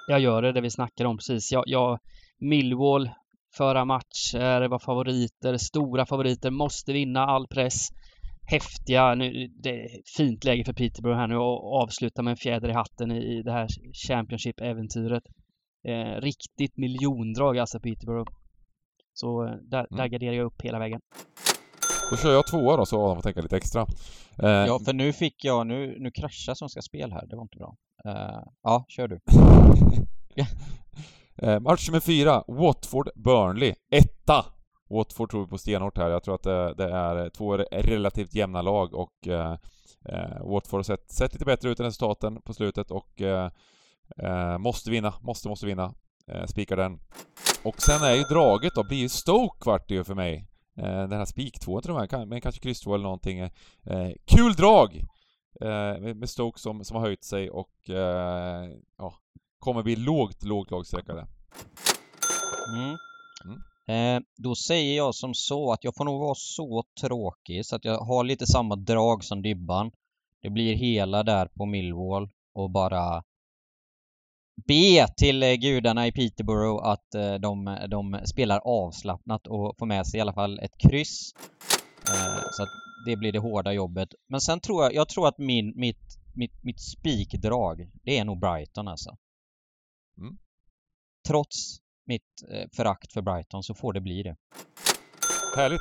Jag gör det, det vi snackade om precis. Jag, jag, Millwall, förra matcher, var favoriter, stora favoriter, måste vinna all press. Häftiga, nu, det är fint läge för Peterborough här nu och avsluta med en fjäder i hatten i, i det här Championship-äventyret. Eh, riktigt miljondrag alltså Peterborough. Så eh, där, där Mm. garderar jag upp hela vägen. Då kör jag tvåa då, så Adam får tänka lite extra. Eh, Ja, för nu fick jag, nu, nu kraschar Svenska Spel här, det var inte bra. Eh, ja, kör du. Eh, match nummer fyra, Watford-Burnley. Etta! Watford tror vi på stenhårt här. Jag tror att det, det är två relativt jämna lag och eh, eh, Watford har sett, sett lite bättre ut än resultaten på slutet och eh, eh, måste vinna, måste, måste vinna. Eh, spikar den. Och sen är ju draget då, blir ju Stoke kvart ju för mig. Eh, den här spiktvåan tror jag, kan- men kanske kryss två eller någonting. Eh, kul drag! Eh, med med Stoke som, som har höjt sig och eh, ja, kommer bli lågt, lågt lagsträckare. Mm. Eh, då säger jag som så att jag får nog vara så tråkig så att jag har lite samma drag som Dybban. Det blir hela där på Millwall och bara be till eh, gudarna i Peterborough att eh, de, de spelar avslappnat och får med sig i alla fall ett kryss. Så att det blir det hårda jobbet. Men sen tror jag, jag tror att min, mitt, mitt, mitt spikdrag, det är nog Brighton alltså. Mm. Trots mitt eh, förakt för Brighton så får det bli det. Härligt!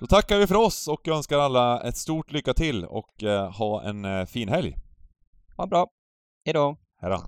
Då tackar vi för oss och önskar alla ett stort lycka till och eh, ha en eh, fin helg. Ha bra. Hejdå. Hejdå!